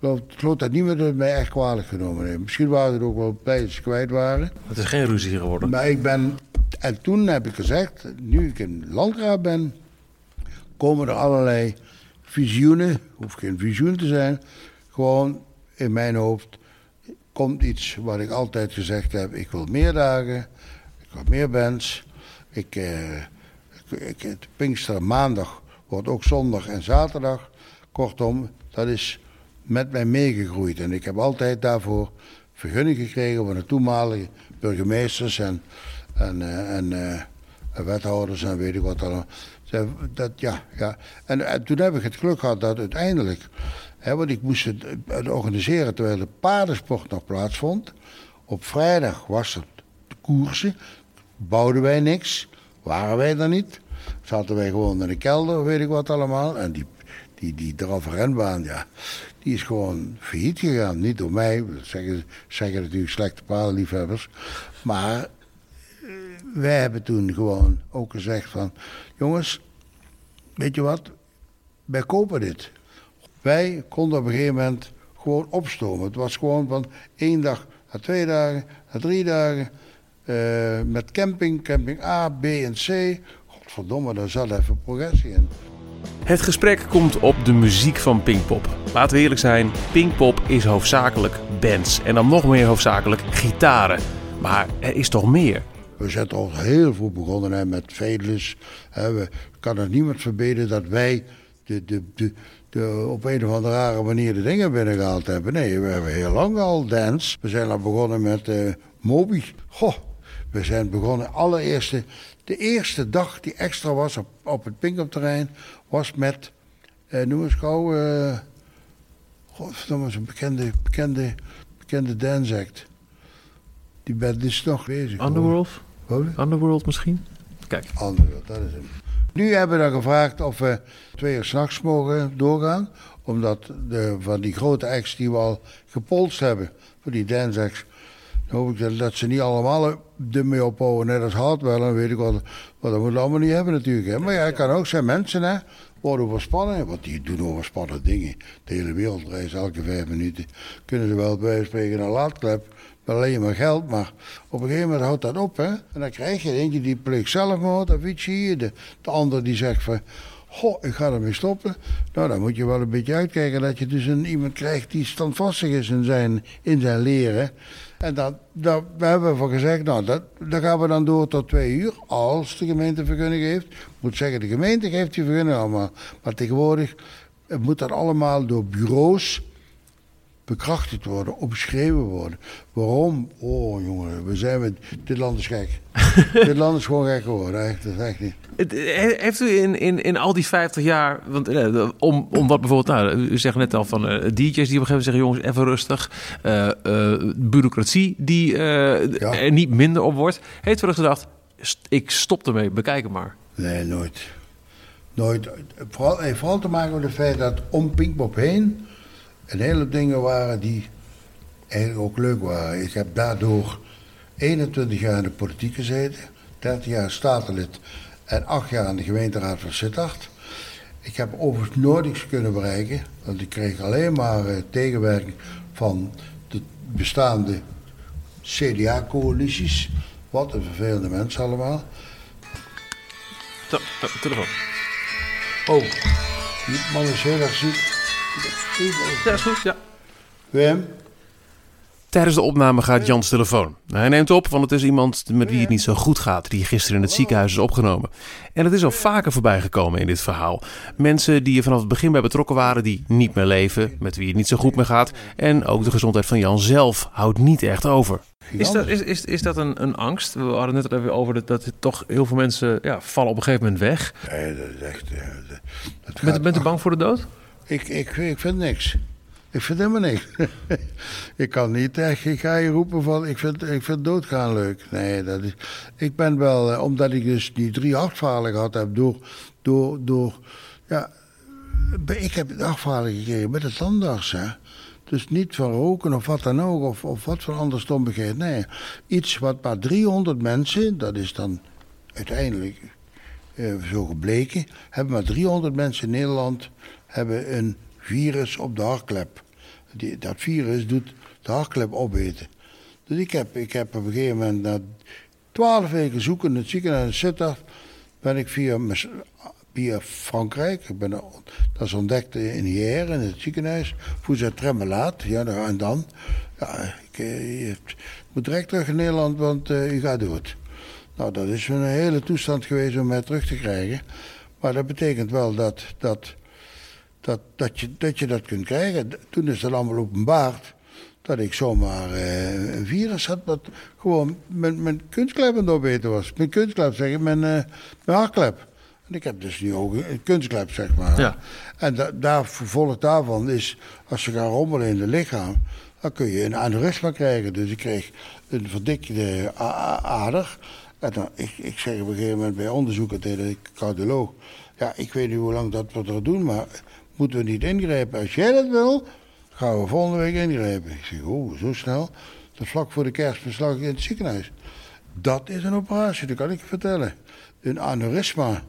ik geloof dat niemand het mij echt kwalijk genomen heeft. Misschien waren het ook wel bij ze kwijt waren. Het is geen ruzie geworden. Maar ik ben... En toen heb ik gezegd, nu ik in landraad ben... komen er allerlei visioenen. Hoeft geen visioen te zijn. Gewoon in mijn hoofd komt iets wat ik altijd gezegd heb. Ik wil meer dagen. Ik wil meer bands. Ik... Eh, ik, ik Pinkster maandag wordt ook zondag en zaterdag. Kortom, dat is met mij meegegroeid. En ik heb altijd daarvoor vergunning gekregen van de toenmalige burgemeesters en, en, uh, en uh, wethouders en weet ik wat allemaal. Dat, ja, ja. En, en, toen heb ik het geluk gehad dat uiteindelijk, hè, want ik moest het, organiseren terwijl de paardensport nog plaatsvond. Op vrijdag was het de koersen, bouwden wij niks, waren wij er niet. Zaten wij gewoon in de kelder, weet ik wat allemaal. En die, die, die renbaan, ja, die is gewoon failliet gegaan. Niet door mij, dat zeggen, zeggen natuurlijk slechte paardenliefhebbers. Maar eh, wij hebben toen gewoon ook gezegd van... jongens, weet je wat, wij kopen dit. Wij konden op een gegeven moment gewoon opstomen. Het was gewoon van één dag naar twee dagen, naar drie dagen... Uh, met camping, camping A, B en C. Godverdomme, daar zat even progressie in. Het gesprek komt op de muziek van Pinkpop. Laten we eerlijk zijn, Pinkpop is hoofdzakelijk bands en dan nog meer hoofdzakelijk gitaren. Maar er is toch meer? We zijn al heel vroeg begonnen hè, met Vedelus. We kan het niemand verbeteren dat wij de, de, de, de, op een of andere rare manier de dingen binnengehaald hebben. Nee, we hebben heel lang al dance. We zijn al begonnen met uh, Moby. Goh, we zijn begonnen allereerste De eerste dag die extra was op, op het Pinkopterrein was met, eh, noem eens gauw, eh, godverdomme, zo'n bekende, bekende, bekende dance act. Die band is nog bezig. Underworld? Underworld misschien? Kijk. Underworld, dat is hem. Nu hebben we dan gevraagd of we twee uur s'nachts mogen doorgaan. Omdat de, van die grote acts die we al gepolst hebben, voor die dance acts, dan hoop ik dat, dat ze niet allemaal ermee ophouden, net als Hardwell. Dan weet ik wat, dat moeten we allemaal niet hebben natuurlijk. Hè. Maar ja, het kan ook zijn mensen, hè, worden overspannen. Want die doen overspannen dingen. De hele wereld reist elke vijf minuten. Kunnen ze wel bij spreken een laadklep. Met alleen maar geld, maar op een gegeven moment houdt dat op. Hè? En dan krijg je eentje die pleegt zelfmoord of iets hier. De, de ander die zegt van, goh, ik ga ermee stoppen. Nou, dan moet je wel een beetje uitkijken dat je dus een, iemand krijgt die standvastig is in zijn, in zijn leren. En dat, dat, we hebben voor gezegd, nou, dat, dat gaan we dan door tot twee uur, als de gemeente vergunning heeft. Ik moet zeggen, de gemeente geeft die vergunning allemaal. Maar tegenwoordig moet dat allemaal door bureaus bekrachtigd worden, opgeschreven worden. Waarom? Oh jongen, we zijn met, dit land is gek. (laughs) dit land is gewoon gek geworden, echt, dat is echt niet. Heeft u in, in, in al die 50 jaar, want eh, om, om wat bijvoorbeeld, nou, u zegt net al van uh, DJ's die op een gegeven moment zeggen, jongens, even rustig. Uh, bureaucratie die ja. er niet minder op wordt. Heeft u er gedacht, ik stop ermee, bekijk het maar. Nee, nooit. Nooit. Vooral, heeft vooral te maken met het feit dat om Pinkpop heen een hele dingen waren die eigenlijk ook leuk waren. Ik heb daardoor 21 jaar in de politiek gezeten, 30 jaar statenlid en 8 jaar in de gemeenteraad van Sittard. Ik heb overigens nooit iets kunnen bereiken, want ik kreeg alleen maar uh, tegenwerking van de bestaande CDA-coalities. Wat een vervelende mensen allemaal. Telefoon. Oh, die man is heel erg ziek. Ja, is goed, ja. Wim? Tijdens de opname gaat Jans telefoon. Hij neemt op, want het is iemand met wie het niet zo goed gaat, die gisteren in het ziekenhuis is opgenomen. En het is al vaker voorbij gekomen in dit verhaal. Mensen die er vanaf het begin bij betrokken waren, die niet meer leven, met wie het niet zo goed meer gaat. En ook de gezondheid van Jan zelf houdt niet echt over. Is dat, is, is, is dat een, een angst? We hadden het net even over dat, dat toch heel veel mensen ja, vallen op een gegeven moment weg. Nee, dat is echt... Dat bent, bent u bang voor de dood? Ik, ik, ik vind niks. Ik vind helemaal niks. (laughs) ik kan niet echt, ik ga je roepen van, ik vind, ik vind doodgaan leuk. Nee, dat is, ik ben wel, eh, omdat ik dus die drie hartfalen gehad heb door, door, door, ja, ik heb hartfalen gekregen met het tandarts, hè. Dus niet van roken of wat dan ook, of, of wat voor andere stommigheid. Nee, iets wat maar 300 mensen, dat is dan uiteindelijk zo gebleken, hebben maar 300 mensen in Nederland hebben een virus op de hartklep. Die, dat virus doet de hartklep opeten. Dus ik heb, ik heb op een gegeven moment, na twaalf weken zoeken in het ziekenhuis in ben ik via, via Frankrijk, ik ben, dat is ontdekt in hier in het ziekenhuis, voor tremelaat, ja, en dan, ja, ik, eh, je moet direct terug in Nederland, want uh, u gaat dood. Nou, dat is een hele toestand geweest om mij terug te krijgen. Maar dat betekent wel dat, dat dat, dat, je, dat je dat kunt krijgen. Toen is het allemaal openbaard dat ik zomaar uh, een virus had dat gewoon mijn, mijn kunstklep aan het was. Mijn kunstklep, zeg ik, mijn, uh, mijn hartklep. En ik heb dus nu ook een kunstklep, zeg maar. Ja. En da, daar, vervolg daarvan is, als je gaat rommelen in het lichaam, dan kun je een aneurysma krijgen. Dus ik kreeg een verdikte ader. Dan, ik, ik zeg op een gegeven moment bij onderzoeken tegen de cardioloog... Ja, ik weet niet hoe lang dat we er doen, maar moeten we niet ingrijpen. Als jij dat wil, gaan we volgende week ingrijpen. Ik zeg, oh, zo snel. Dat vlak voor de kerstbeslag in het ziekenhuis. Dat is een operatie, dat kan ik je vertellen. Een aneurysma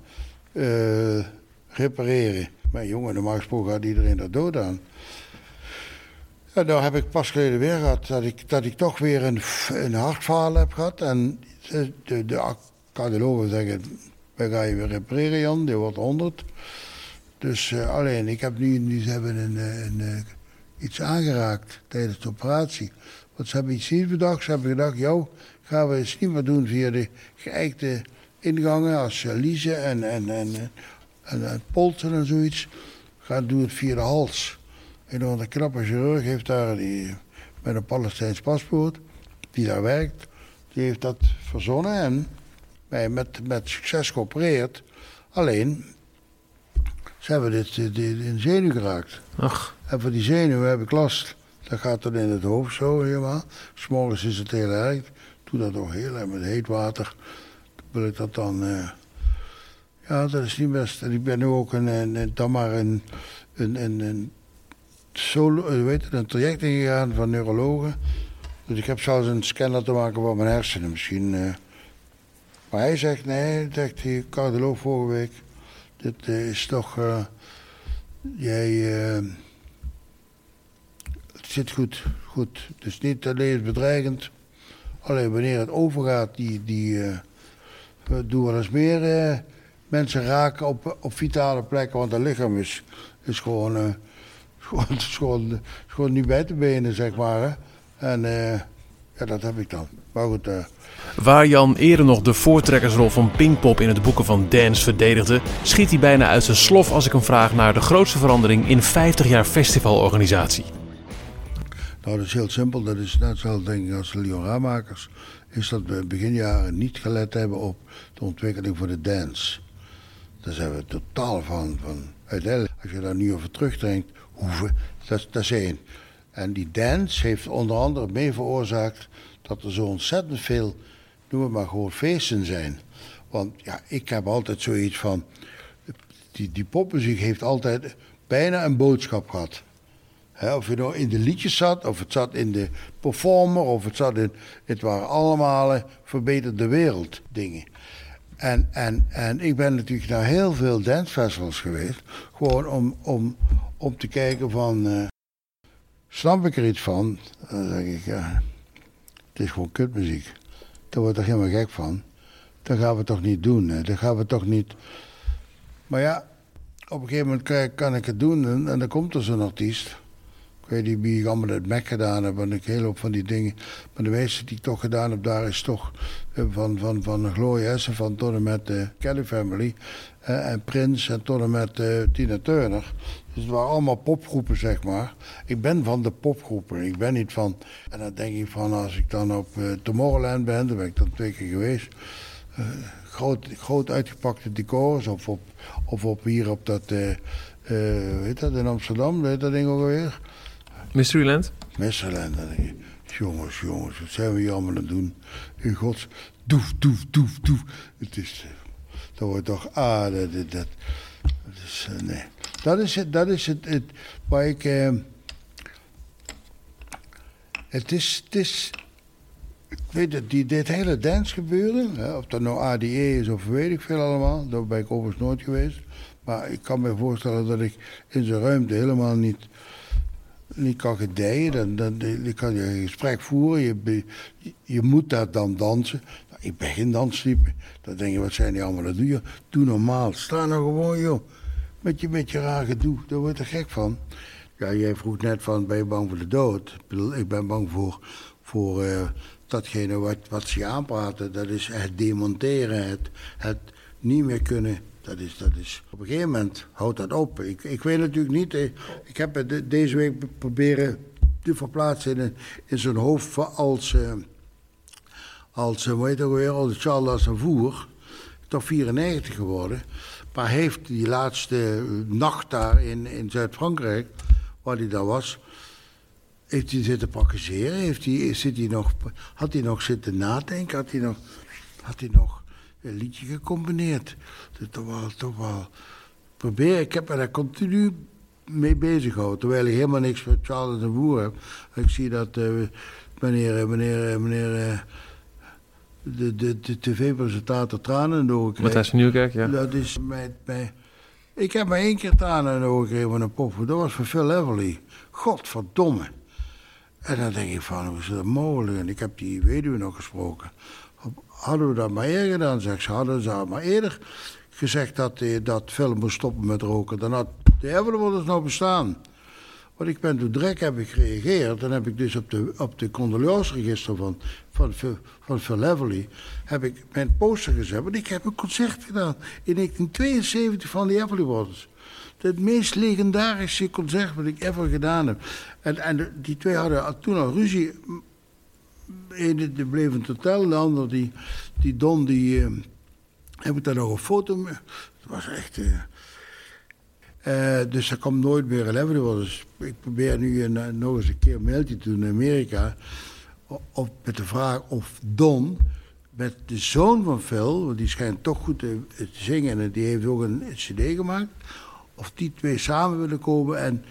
uh, repareren. Maar jongen, normaal gesproken had iedereen er dood aan. En nou heb ik pas geleden weer gehad dat ik, dat ik toch weer een, een hartfaal heb gehad. En de, de, de zeggen, we gaan je weer repareren Jan, die wordt 100. Dus uh, alleen, ik heb nu, nu ze hebben een, eh, een, eh, iets aangeraakt tijdens de operatie. Want ze hebben iets niet bedacht. Ze hebben gedacht, joh, gaan we het niet meer doen via de geëikte ingangen als Lize en, en, en, en, en Polten en zoiets. Gaan doen het via de hals. En een knappe chirurg heeft daar die, met een Palestijns paspoort, die daar werkt, die heeft dat verzonnen. En mij met, met succes geopereerd. Alleen, ze hebben dit, dit, dit in zenuw geraakt. Ach, En voor die zenuw heb ik last. Dat gaat dan in het hoofd zo helemaal. S'morgens is het heel erg. Doe dat ook heel erg met heet water. Wil ik dat dan... eh, ja, dat is niet best. En ik ben nu ook een, een, dan maar een, een, een, een, solo, weet het, een traject ingegaan van neurologen. Dus ik heb zelfs een scan laten maken van mijn hersenen misschien. eh. Maar hij zegt, nee, zegt die cardioloog vorige week. Dit eh, is toch... eh, jij... het zit goed, goed. Is niet alleen bedreigend. Alleen wanneer het overgaat, die, die we doen wel eens meer mensen raken op, op vitale plekken. Want het lichaam is, is gewoon, (laughs) gewoon, niet bij te benen, zeg maar. En eh, ja, dat heb ik dan. Maar goed, eh, Waar Jan eerder nog de voortrekkersrol van Pinkpop in het boeken van Dance verdedigde, schiet hij bijna uit zijn slof als ik hem vraag naar de grootste verandering in 50 jaar festivalorganisatie. Nou, dat is heel simpel. Dat is net zo denk ik als de Liora-makers. Is dat we begin jaren niet gelet hebben op de ontwikkeling voor de dance. Daar zijn we totaal van. van. Uiteindelijk, als je daar nu over terugdenkt, hoeven, dat, dat is één. En die dance heeft onder andere mee veroorzaakt dat er zo ontzettend veel, noem het maar gewoon feesten zijn. Want ja, ik heb altijd zoiets van, die, die popmuziek heeft altijd bijna een boodschap gehad. Of je nou in de liedjes zat, of het zat in de performer, of het zat in. Het waren allemaal eh, verbeterde wereld dingen. En, en, en ik ben natuurlijk naar heel veel dancefestivals geweest. Gewoon om, om, om te kijken van. eh, snap ik er iets van? Dan zeg ik, ja. Het is gewoon kutmuziek. Daar word ik helemaal gek van. Dat gaan we toch niet doen. Hè? Dat gaan we toch niet. Maar ja, op een gegeven moment kan, ik het doen en, dan komt er zo'n artiest. Ik weet niet wie ik allemaal het Mac gedaan heb en ik heel hoop van die dingen. Maar de meeste die ik toch gedaan heb, daar is toch eh, van, van, van Gloria Essen, van tot en met de Kelly Family. En Prince en tot en met eh, Tina Turner. Dus het waren allemaal popgroepen, zeg maar. Ik ben van de popgroepen. Ik ben niet van. En dan denk ik van als ik dan op eh, Tomorrowland ben, daar ben ik dan twee keer geweest. eh, groot, groot uitgepakte decors. Of op, of op hier op dat. hoe heet dat in Amsterdam? Weet dat ding ook alweer? Mysteryland? Messerland. Dan denk jongens, jongens, wat zijn we hier allemaal aan het doen? In gods, doef, doef, doef, doef. Het is, dat wordt toch, ah, dat, dat, dat, is, eh, nee. Dat is het, dat is het, het waar ik, eh, het is, het is, ik weet het, die, dit hele dance gebeuren, hè, of dat nou ADE is of weet ik veel allemaal, daar ben ik overigens nooit geweest. Maar ik kan me voorstellen dat ik in zijn ruimte helemaal niet, niet kan gedijen. Dan, dan, dan kan je een gesprek voeren, je, je moet daar dan dansen. Ik ben geen danstype. Dan denk je, wat zijn die allemaal? Dat doe normaal. Sta nou gewoon, joh. Met je, met je raar gedoe. Daar word je gek van. Ja, jij vroeg net van, ben je bang voor de dood? Ik ben bang voor, voor eh, datgene wat, wat ze aanpraten. Dat is het demonteren, het, het niet meer kunnen. Dat is, dat is, op een gegeven moment houdt dat op. Ik, ik weet natuurlijk niet, eh, ik heb het de- deze week proberen te verplaatsen in, in zo'n hoofd als, als eh, heet het ook weer, als Charles Aznavour. Toch 94 geworden. Maar heeft die laatste eh, nacht daar in, in Zuid-Frankrijk, waar hij daar was, heeft hij zitten praktiseren? Heeft hij, zit hij nog, had hij nog zitten nadenken? Had hij nog, had hij nog een liedje gecombineerd? Dat toch wel, toch wel probeer. Ik heb me daar continu mee bezig gehouden. Terwijl ik helemaal niks met Charles de Boer heb. Ik zie dat eh, meneer, meneer, eh, meneer eh, de, de, de tv-presentator tranen in de ogen kreeg. Matthijs van Nieuwkerk, ja. Dat is mij, mij... Ik heb maar één keer tranen in de ogen gekregen van een pop. Dat was van Phil Everly. Godverdomme. En dan denk ik van, hoe is dat mogelijk? En ik heb die weduwe nog gesproken. Hadden we dat maar eerder gedaan, zegt ze. Hadden ze maar eerder gezegd dat, eh, dat Phil moest stoppen met roken. Dan had de Everly nog bestaan. Want ik ben toen direct heb ik gereageerd. Dan heb ik dus op de, op de condoleanceregister van, van, van Everly... heb ik mijn poster gezet. Want ik heb een concert gedaan in 1972 van de Everly Brothers. Het meest legendarische concert wat ik ever gedaan heb. En, en die twee hadden toen al ruzie. De ene bleef in het de ander, die, die Don, die, eh, Heb ik daar nog een foto mee. Dat was echt... Uh, uh, dus er komt nooit meer Everly Dus ik probeer nu een, nog eens een keer een mailtje te doen in Amerika. Of, met de vraag of Don met de zoon van Phil, want die schijnt toch goed te, zingen en die heeft ook een cd gemaakt. Of die twee samen willen komen en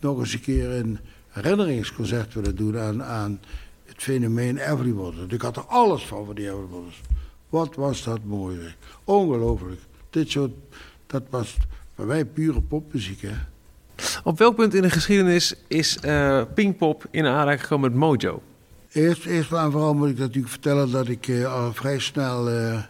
nog eens een keer een herinneringsconcert willen doen aan, aan het fenomeen Everybody. Ik had er alles van van die Everybody. Wat was dat mooi. Ongelooflijk. Dit soort, dat was bij mij pure popmuziek. Hè. Op welk punt in de geschiedenis is uh, Pinkpop in aanraking gekomen met Mojo? Eerst, eerst en vooral moet ik natuurlijk vertellen dat ik uh, al vrij snel uh,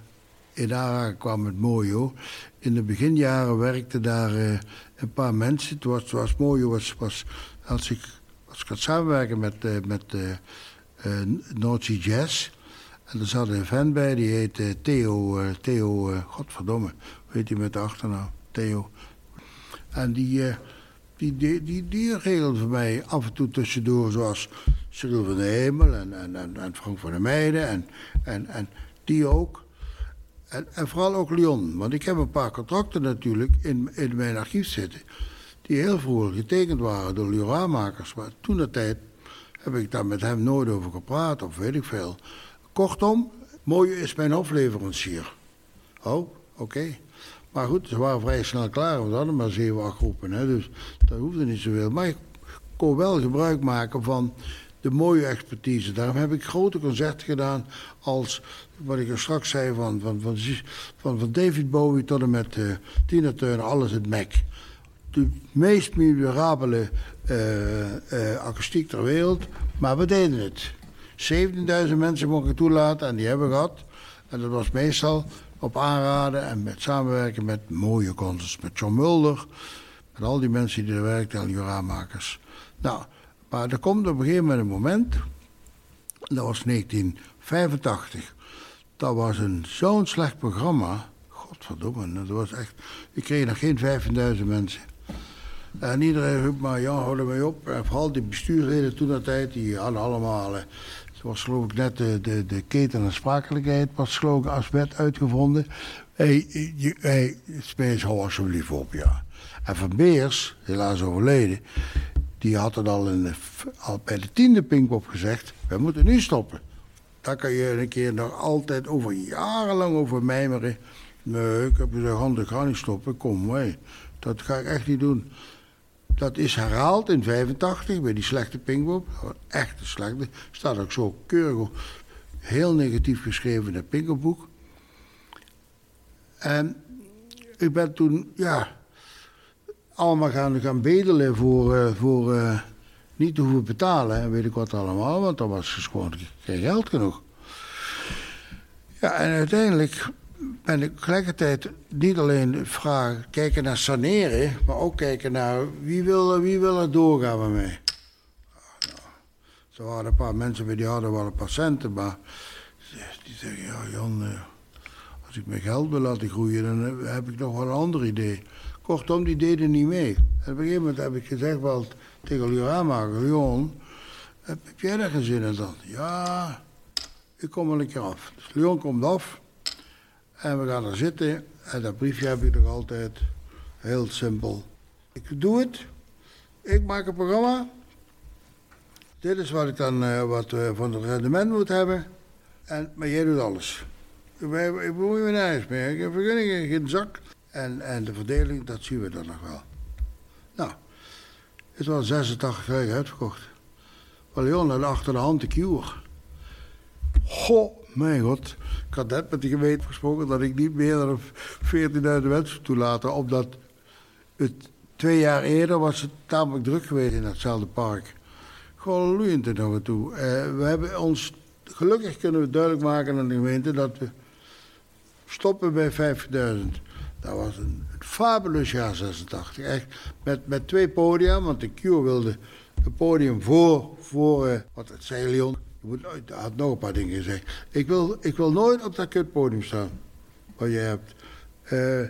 in aanraking kwam met Mojo. In de beginjaren werkten daar uh, een paar mensen. Het was, was Mojo, was, was, als, ik, als ik had samenwerken met, met Nazi Jazz. En er zat een fan bij, die heette Theo, Theo godverdomme, weet je met de achternaam, Theo. En die die, die, die, die voor mij af en toe tussendoor, zoals Cyril van de Hemel en, en, en, en Frank van der Meijden en, en, en die ook. En, en vooral ook Lyon, want ik heb een paar contracten natuurlijk in, in mijn archief zitten, die heel vroeg getekend waren door Lyon Maar toen de tijd heb ik daar met hem nooit over gepraat, of weet ik veel. Kortom, Mooie is mijn hofleverancier. Oh, oké. Maar goed, ze waren vrij snel klaar. We hadden maar zeven, acht groepen. Hè, dus dat hoefde niet zoveel. Maar ik kon wel gebruik maken van de mooie expertise. Daarom heb ik grote concerten gedaan als, wat ik er straks zei, van, van, van, van, David Bowie tot en met uh, Tina Turner, alles het Mac. De meest memorabele uh, akoestiek ter wereld, maar we deden het. 17.000 mensen mochten toelaten en die hebben we gehad. En dat was meestal op aanraden en met samenwerken met mooie concerts. Met John Mulder, met al die mensen die er werkten, al die raammakers. Nou, maar er komt op een gegeven moment een moment, dat was 1985. Dat was een zo'n slecht programma. Godverdomme, dat was echt. Ik kreeg nog geen 15.000 mensen. En iedereen riep maar, ja, hou er mee op. En vooral die bestuursleden toen dat tijd, die hadden allemaal. Was geloof ik net de, de, de keten en sprakelijkheid was geloof ik als uitgevonden. Hey, hey, Spees, hou alsjeblieft op, ja. En Van Beers, helaas overleden, die had het al, in al bij de tiende Pinkpop gezegd, we moeten nu stoppen. Daar kan je een keer nog altijd over, jarenlang over mijmeren. Nee, ik heb gezegd, hand, ik ga niet stoppen, kom, mee. Dat ga ik echt niet doen. Dat is herhaald in 85 bij die slechte Pinkpop. Echt een slechte. Staat ook zo keurig, heel negatief geschreven in het Pinkpopboek. En ik ben toen, ja, allemaal gaan, gaan bedelen voor, uh, voor uh, niet te hoeven betalen. En weet ik wat allemaal, want dan was dus gewoon geen geld genoeg. Ja, en uiteindelijk ik tegelijkertijd niet alleen vragen, kijken naar saneren, maar ook kijken naar wie wil, wie wil er doorgaan met mij. Er waren een paar mensen bij die hadden wel een patiënten, maar die zeggen, ja Jan, eh, als ik mijn geld wil laten groeien, dan heb ik nog wel een ander idee. Kortom, die deden niet mee. En op een gegeven moment heb ik gezegd wel tegen Leon Leon, heb, heb jij daar geen zin in dan? Ja, ik kom wel een keer af. Dus Leon komt af. En we gaan er zitten. En dat briefje heb ik nog altijd. Heel simpel. Ik doe het. Ik maak een programma. Dit is wat ik dan uh, wat, van het rendement moet hebben. En, maar jij doet alles. Ik, bemoei me nergens meer. Ik heb vergunningen, geen zak. En, en de verdeling, dat zien we dan nog wel. Nou, het was 86 jaar uitverkocht. Wel, Leon achter de hand de cure. Goh, mijn god. Ik had net met de gemeente gesproken dat ik niet meer dan 14.000 mensen toelaten. Omdat het twee jaar eerder was het tamelijk druk geweest in datzelfde park. Gewoon loeiend er nog toe. Uh, we hebben ons, gelukkig kunnen we duidelijk maken aan de gemeente dat we stoppen bij 50.000. Dat was een, een fabulous jaar 86. Echt met, met twee podia, want de Cure wilde een podium voor, voor uh, wat het zei Je moet, had nog een paar dingen gezegd. Ik wil, ik wil nooit op dat kutpodium staan. Wat je hebt. Uh,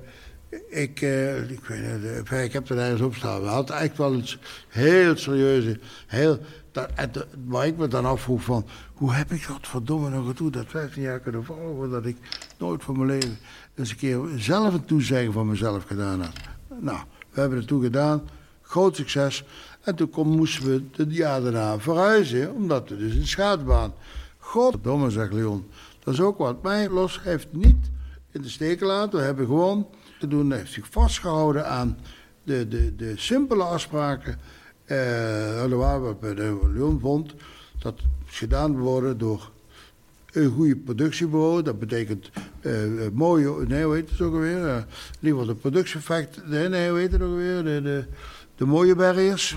ik, uh, ik, weet niet, ik heb er ergens op staan. We hadden echt wel iets heel serieuze. Heel, dat, waar ik me dan afvroeg van, hoe heb ik dat verdomme nog gedoe dat 15 jaar kunnen volgen, dat ik nooit van mijn leven eens een keer zelf een toezeggen van mezelf gedaan had. Nou, we hebben het toen gedaan, groot succes. En toen moesten we het jaar daarna verhuizen, omdat we dus een schaatsbaan. Goddomme, zegt Leon, dat is ook wat. Mij los heeft niet in de steek laten. We hebben gewoon te doen, heeft zich vastgehouden aan de, de, de simpele afspraken. Uh, waar Leon vond dat gedaan worden door een goede productiebureau. Dat betekent uh, mooie, nee, hoe heet het ook alweer? Uh, geval de productieeffect, nee, nee, hoe heet het ook alweer? De, de mooie barriers.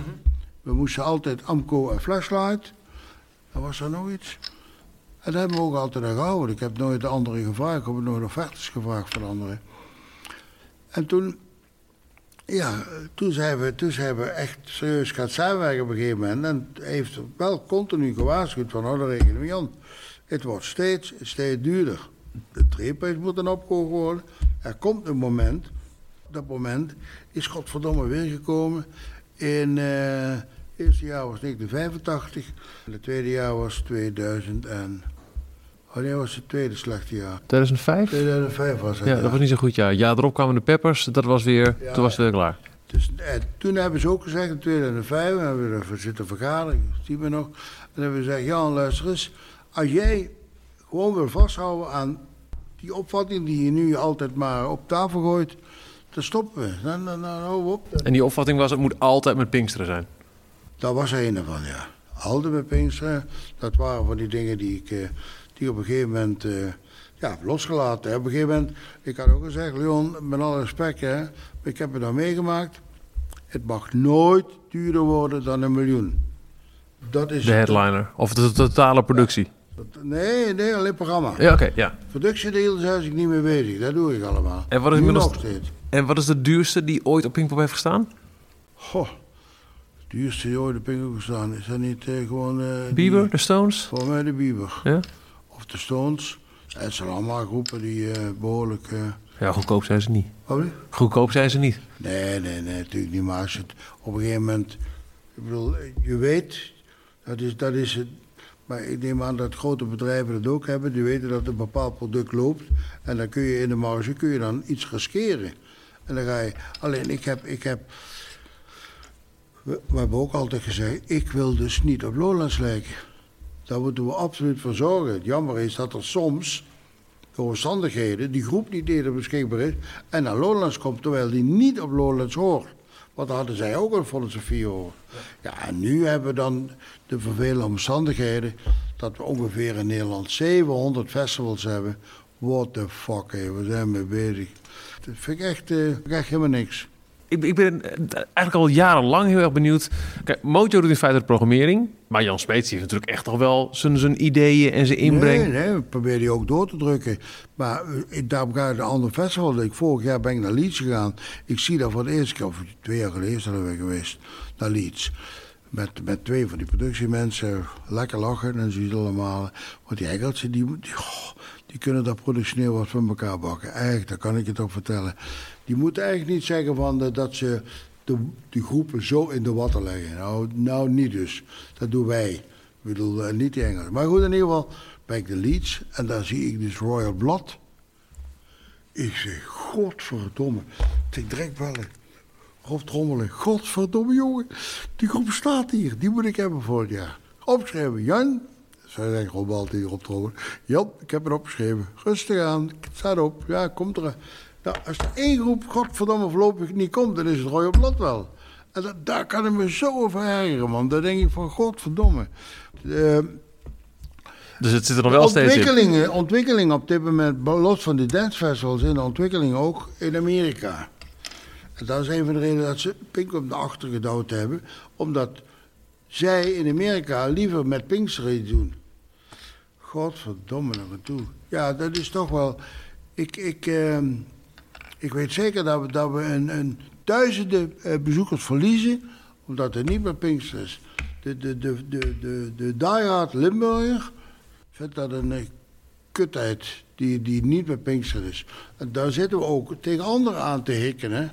We moesten altijd Amco en Flashlight. Dan was er nog iets. En dat hebben we ook altijd gehouden. Ik heb nooit de anderen gevraagd. Ik heb nooit offertes gevraagd van anderen. En toen, ja, toen zijn we, toen zijn we echt serieus gaan samenwerken op een gegeven moment. En heeft wel continu gewaarschuwd van, oh, aan. Het wordt steeds, steeds duurder. De treeprijs moet dan opgehoogd worden. Er komt een moment, dat moment is godverdomme weer gekomen. In uh, het eerste jaar was 1985, en het tweede jaar was 2000 en... Wanneer was het tweede slechte jaar? 2005? 2005 was het. Ja, dat was niet zo goed jaar. Ja, erop kwamen de Peppers, dat was weer, toen was het weer klaar. Dus, eh, toen hebben ze ook gezegd, in 2005, hebben we zitten vergaderen, zien we nog. En hebben we gezegd, Jan, luister eens, als jij gewoon wil vasthouden aan die opvatting die je nu altijd maar op tafel gooit, dan stoppen we. Dan, dan, dan houden we op. En die opvatting was, het moet altijd met Pinksteren zijn? Dat was een ervan, ja. Altijd met Pinksteren. Dat waren van die dingen die ik... Eh, die op een gegeven moment uh, ja, losgelaten. Op een gegeven moment, ik had ook gezegd, Leon, met alle respect, hè, ik heb het dan meegemaakt. Het mag nooit duurder worden dan een miljoen. Dat is de headliner, of de totale productie? Nee, nee, alleen programma. Ja, oké, ja. Productiedeel zijn ik niet meer bezig, dat doe ik allemaal. En wat is, nog steeds. En wat is de duurste die ooit op Pinkpop heeft gestaan? Goh, de duurste die ooit op Pinkpop gestaan, is dat niet uh, gewoon... Uh, Bieber, de Stones? Voor mij de Bieber. Ja? of de Stones. Het zijn allemaal groepen die uh, behoorlijk... Uh... Ja, goedkoop zijn ze niet. Wat Goedkoop zijn ze niet. Nee, nee, nee, natuurlijk niet. Maar als het op een gegeven moment... Ik bedoel, je weet, dat is, dat is het... Maar ik neem aan dat grote bedrijven dat ook hebben. Die weten dat een bepaald product loopt. En dan kun je in de marge kun je dan iets riskeren. En dan ga je... Alleen, ik heb... Ik heb we, hebben ook altijd gezegd, ik wil dus niet op Lowlands lijken. Daar moeten we absoluut voor zorgen. Het jammer is dat er soms, door omstandigheden, die groep niet eerder beschikbaar is. en naar Lowlands komt terwijl die niet op Lowlands hoort. Want dan hadden zij ook een filosofie over. Ja, en nu hebben we dan de vervelende omstandigheden. dat we ongeveer in Nederland 700 festivals hebben. What the fuck, we zijn mee bezig. Dat vind ik echt, echt helemaal niks ik, ik, ben eigenlijk al jarenlang heel erg benieuwd. Kijk, doet in feite programmering. Maar Jan Smeets heeft natuurlijk echt nog wel zijn, zijn ideeën en zijn inbreng. Nee, nee, we proberen die ook door te drukken. Maar uh, daarom ga ik de andere festival. Ik, vorig jaar ben ik naar Leeds gegaan. Ik zie dat voor de eerste keer, of twee jaar geleden zijn we geweest, naar Leeds. Met, met twee van die productiemensen. Lekker lachen en je allemaal. Want die Engelsen, die, die, kunnen dat productioneel wat van elkaar bakken. Echt, dat kan ik je toch vertellen. Die moeten eigenlijk niet zeggen van, uh, dat ze de, groepen zo in de watten leggen. Nou, nou niet dus. Dat doen wij. Ik bedoel, uh, niet die Engels. Maar goed, in ieder geval ben ik de Leeds en daar zie ik dus Royal Blood. Ik zeg, godverdomme. Ik direct bellen. Rob Trommelen, godverdomme jongen. Die groep staat hier, die moet ik hebben voor het jaar. Opschrijven, Jan. Zij zeggen Rob altijd op Trommelen. Jan, ik heb het opgeschreven. Rustig aan, het staat op. Ja, komt er. Nou, als er één groep godverdomme voorlopig niet komt, dan is het Royal Blad wel. En dat, daar kan ik me zo over ergeren, man. Daar denk ik van, godverdomme. De, dus het zit er nog wel steeds in? Ontwikkeling op dit moment, los van die dancefestivals, in de ontwikkeling ook in Amerika. En dat is een van de redenen dat ze Pink op de achter gedouwd hebben. Omdat zij in Amerika liever met Pinksteren doen. Godverdomme naar toe. Ja, dat is toch wel... Ik, ik, uh, ik weet zeker dat we, dat we een, een duizenden uh, bezoekers verliezen, omdat er niet meer Pinkster is. De, de, de, de, de, de diehard Limburger vindt dat een uh, kutheid die, die niet meer Pinkster is. En daar zitten we ook tegen anderen aan te hikken. Hè?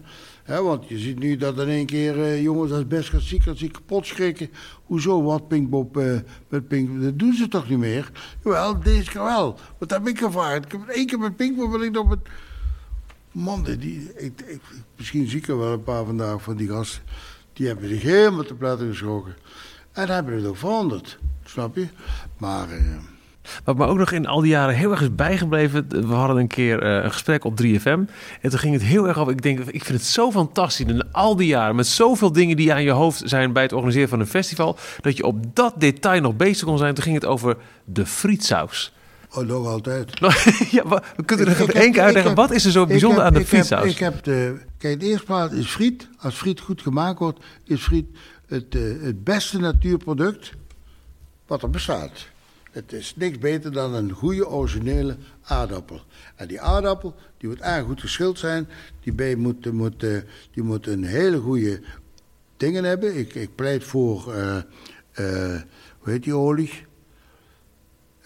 want je ziet nu dat in één keer uh, jongens als best gaat ziek, als ze kapot schrikken. Hoezo, wat Pinkpop uh, met Pinkpop? Dat doen ze toch niet meer? Jawel, deze keer wel. Wat heb ik gevraagd? Ik heb één keer met Pinkpop wil ik nog. Man, die, ik, ik, misschien zie ik er wel een paar vandaag van die gasten. Die hebben zich helemaal te platten geschrokken. En hebben het ook veranderd, snap je? Maar... Uh, wat me ook nog in al die jaren heel erg is bijgebleven. We hadden een keer uh, een gesprek op 3FM. En toen ging het heel erg over. Ik denk, ik vind het zo fantastisch. In al die jaren, met zoveel dingen die aan je hoofd zijn bij het organiseren van een festival. Dat je op dat detail nog bezig kon zijn. Toen ging het over de frietsaus. Oh, nog altijd. (laughs) ja, we kunnen er één keer uitleggen. Wat is er zo bijzonder aan de frietsaus? ik heb de. Kijk, de eerste plaats is friet. Als friet goed gemaakt wordt, is friet het, uh, het beste natuurproduct wat er bestaat. Het is niks beter dan een goede originele aardappel. En die aardappel die moet erg goed geschild zijn. Die bij moet, moet, uh, die moet een hele goede dingen hebben. Ik, ik pleit voor, uh, hoe heet die olie?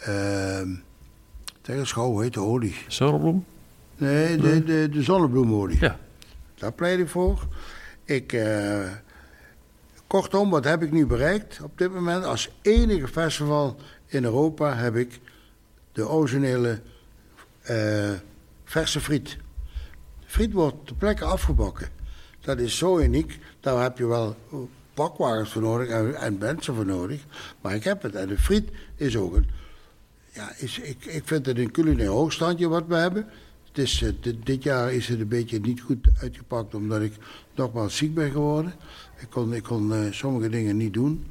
Uh, hoe heet de olie? Zonnebloem? Nee, de, de, de zonnebloemolie. Ja. Daar pleit ik voor. Ik, kortom, wat heb ik nu bereikt op dit moment? Als enige festival in Europa heb ik de originele uh, verse friet. Friet wordt ter plekke afgebakken. Dat is zo uniek. Daar heb je wel bakwagens voor nodig en, en mensen voor nodig. Maar ik heb het. En de friet is ook een. Ja, is, ik, ik vind het een culinair hoogstandje wat we hebben. Het is, uh, dit jaar is het een beetje niet goed uitgepakt omdat ik nogmaals ziek ben geworden. Ik kon, ik kon uh, sommige dingen niet doen.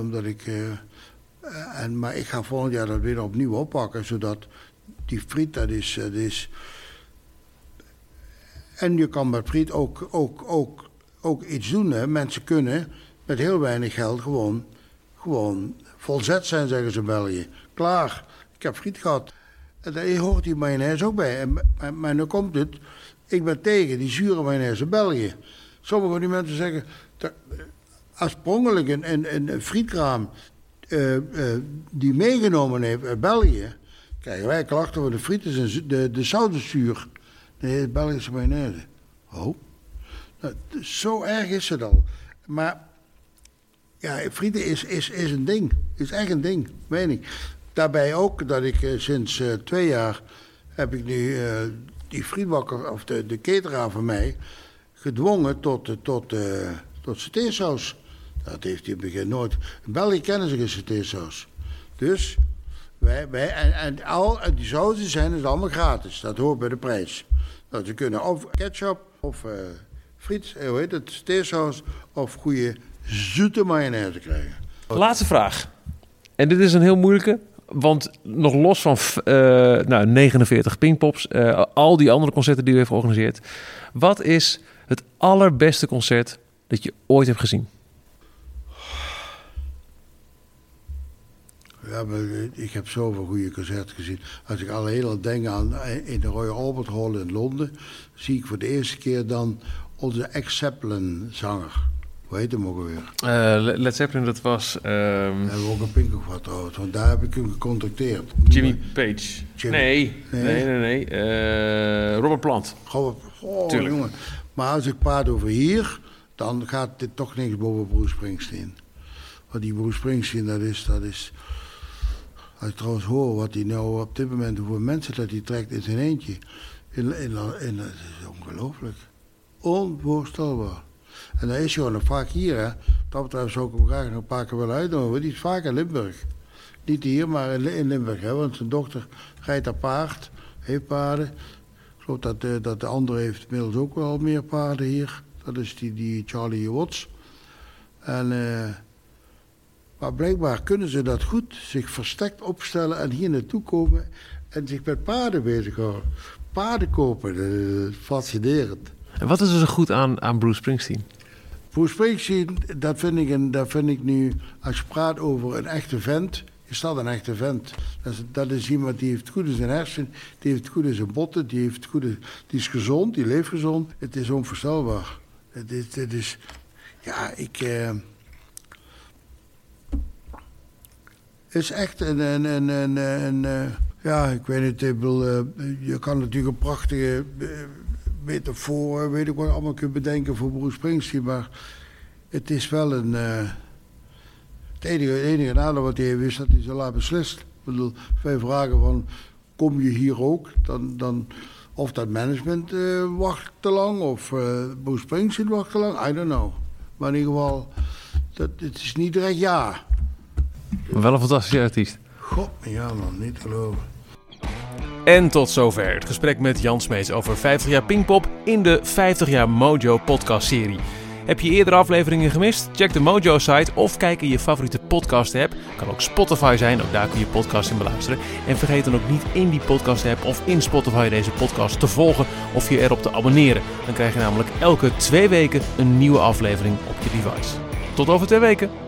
omdat ik eh, en, maar ik ga volgend jaar dat weer opnieuw oppakken, zodat die friet, dat is, is... En je kan met friet ook, ook, ook, ook iets doen. Hè. Mensen kunnen met heel weinig geld gewoon, gewoon volzet zijn, zeggen ze in België. Klaar, ik heb friet gehad. En daar hoort die mayonaise ook bij. En, maar, nu komt het, ik ben tegen die zure mayonaise in België. Sommige van die mensen zeggen, als prongelijk een, een, een frietkraam uh, uh, die meegenomen heeft uit België, krijgen wij klachten van de frieten en de, de zoutenzuur. Nee, Belgische mayonaise. Oh. Nou, zo erg is het al. Maar ja, frieten is, is, is een ding. Is echt een ding, meen ik. Daarbij ook dat ik uh, sinds twee jaar heb ik nu die frietbakker, of de, de cateraar van mij, gedwongen tot, tot, tot. Dat heeft hij in het begin nooit. België kennen ze geen satésaus. Dus, wij, wij, en, al die sauzen zijn het allemaal gratis. Dat hoort bij de prijs. Dat ze kunnen of ketchup, of uh, friet, eh, hoe heet het, satésaus, of goede zoete mayonaise krijgen. Laatste vraag. En dit is een heel moeilijke. Want nog los van uh, nou, 49 pingpops, uh, al die andere concerten die u heeft georganiseerd. Wat is het allerbeste concert dat je ooit hebt gezien? Ja, ik heb zoveel goede concerten gezien. Als ik al heel denk aan eh, in de Royal Albert Hall in Londen, zie ik voor de eerste keer dan onze ex-Zeppelin zanger. Hoe heet hem ook alweer? Uh, Led Zeppelin, dat was... Um... We hebben ook een Pink wat trouwens, want daar heb ik hem gecontacteerd. Jimmy Page. Nee, nee, nee, nee. nee. Uh, Robert Plant. Robert, oh, Tuurlijk. jongen. Maar als ik praat over hier, dan gaat dit toch niks boven Bruce Springsteen. Want die Bruce Springsteen, dat is... Dat is als je trouwens hoort wat hij nou op dit moment, hoeveel mensen dat hij trekt in zijn eentje. In, in, in, dat is ongelooflijk. Onvoorstelbaar. En dan is gewoon vaak hier. Hè. Dat betreft zou ik hem graag nog een paar keer willen uitnodigen. Die is vaak in Limburg. Niet hier, maar in, Limburg. Hè, want zijn dochter rijdt haar paard, heeft paarden. Ik geloof dat, uh, dat de andere heeft inmiddels ook wel meer paarden hier. Dat is die, die Charlie Watts. En... Uh, maar blijkbaar kunnen ze dat goed, zich verstekt opstellen en hier naartoe komen en zich met paarden bezighouden. Paarden kopen, dat is fascinerend. En wat is er zo goed aan, aan Bruce Springsteen? Bruce Springsteen, dat vind, ik dat vind ik nu, als je praat over een echte vent, is dat een echte vent. Dat is, dat is iemand die heeft goed in zijn hersen, die heeft goed in zijn botten, die, heeft goed die is gezond, die leeft gezond. Het is onvoorstelbaar. Het is, is ja, ik... Eh, is echt een, een, een, een, een, ja, ik weet niet, bedoel, je kan natuurlijk een prachtige metaforen, weet ik wat allemaal kunt bedenken voor Bruce Springsteen. Maar het is wel een. Uh, het enige, enige nadeel wat hij heeft is dat hij zo laat beslist. Ik bedoel, wij vragen van, kom je hier ook? Dan, dan, of dat management uh, wacht te lang, of uh, Bruce Springsteen wacht te lang, I don't know. Maar in ieder geval, dat, het is niet direct ja. Maar wel een fantastische artiest. God, ja man, niet geloven. En tot zover het gesprek met Jan Smeets over 50 jaar Pinkpop in de 50 jaar Mojo podcast serie. Heb je eerdere afleveringen gemist? Check de Mojo-site of kijk in je favoriete podcast-app. Kan ook Spotify zijn, ook daar kun je podcast in beluisteren. En vergeet dan ook niet in die podcast-app of in Spotify deze podcast te volgen of je erop te abonneren. Dan krijg je namelijk elke twee weken een nieuwe aflevering op je device. Tot over twee weken.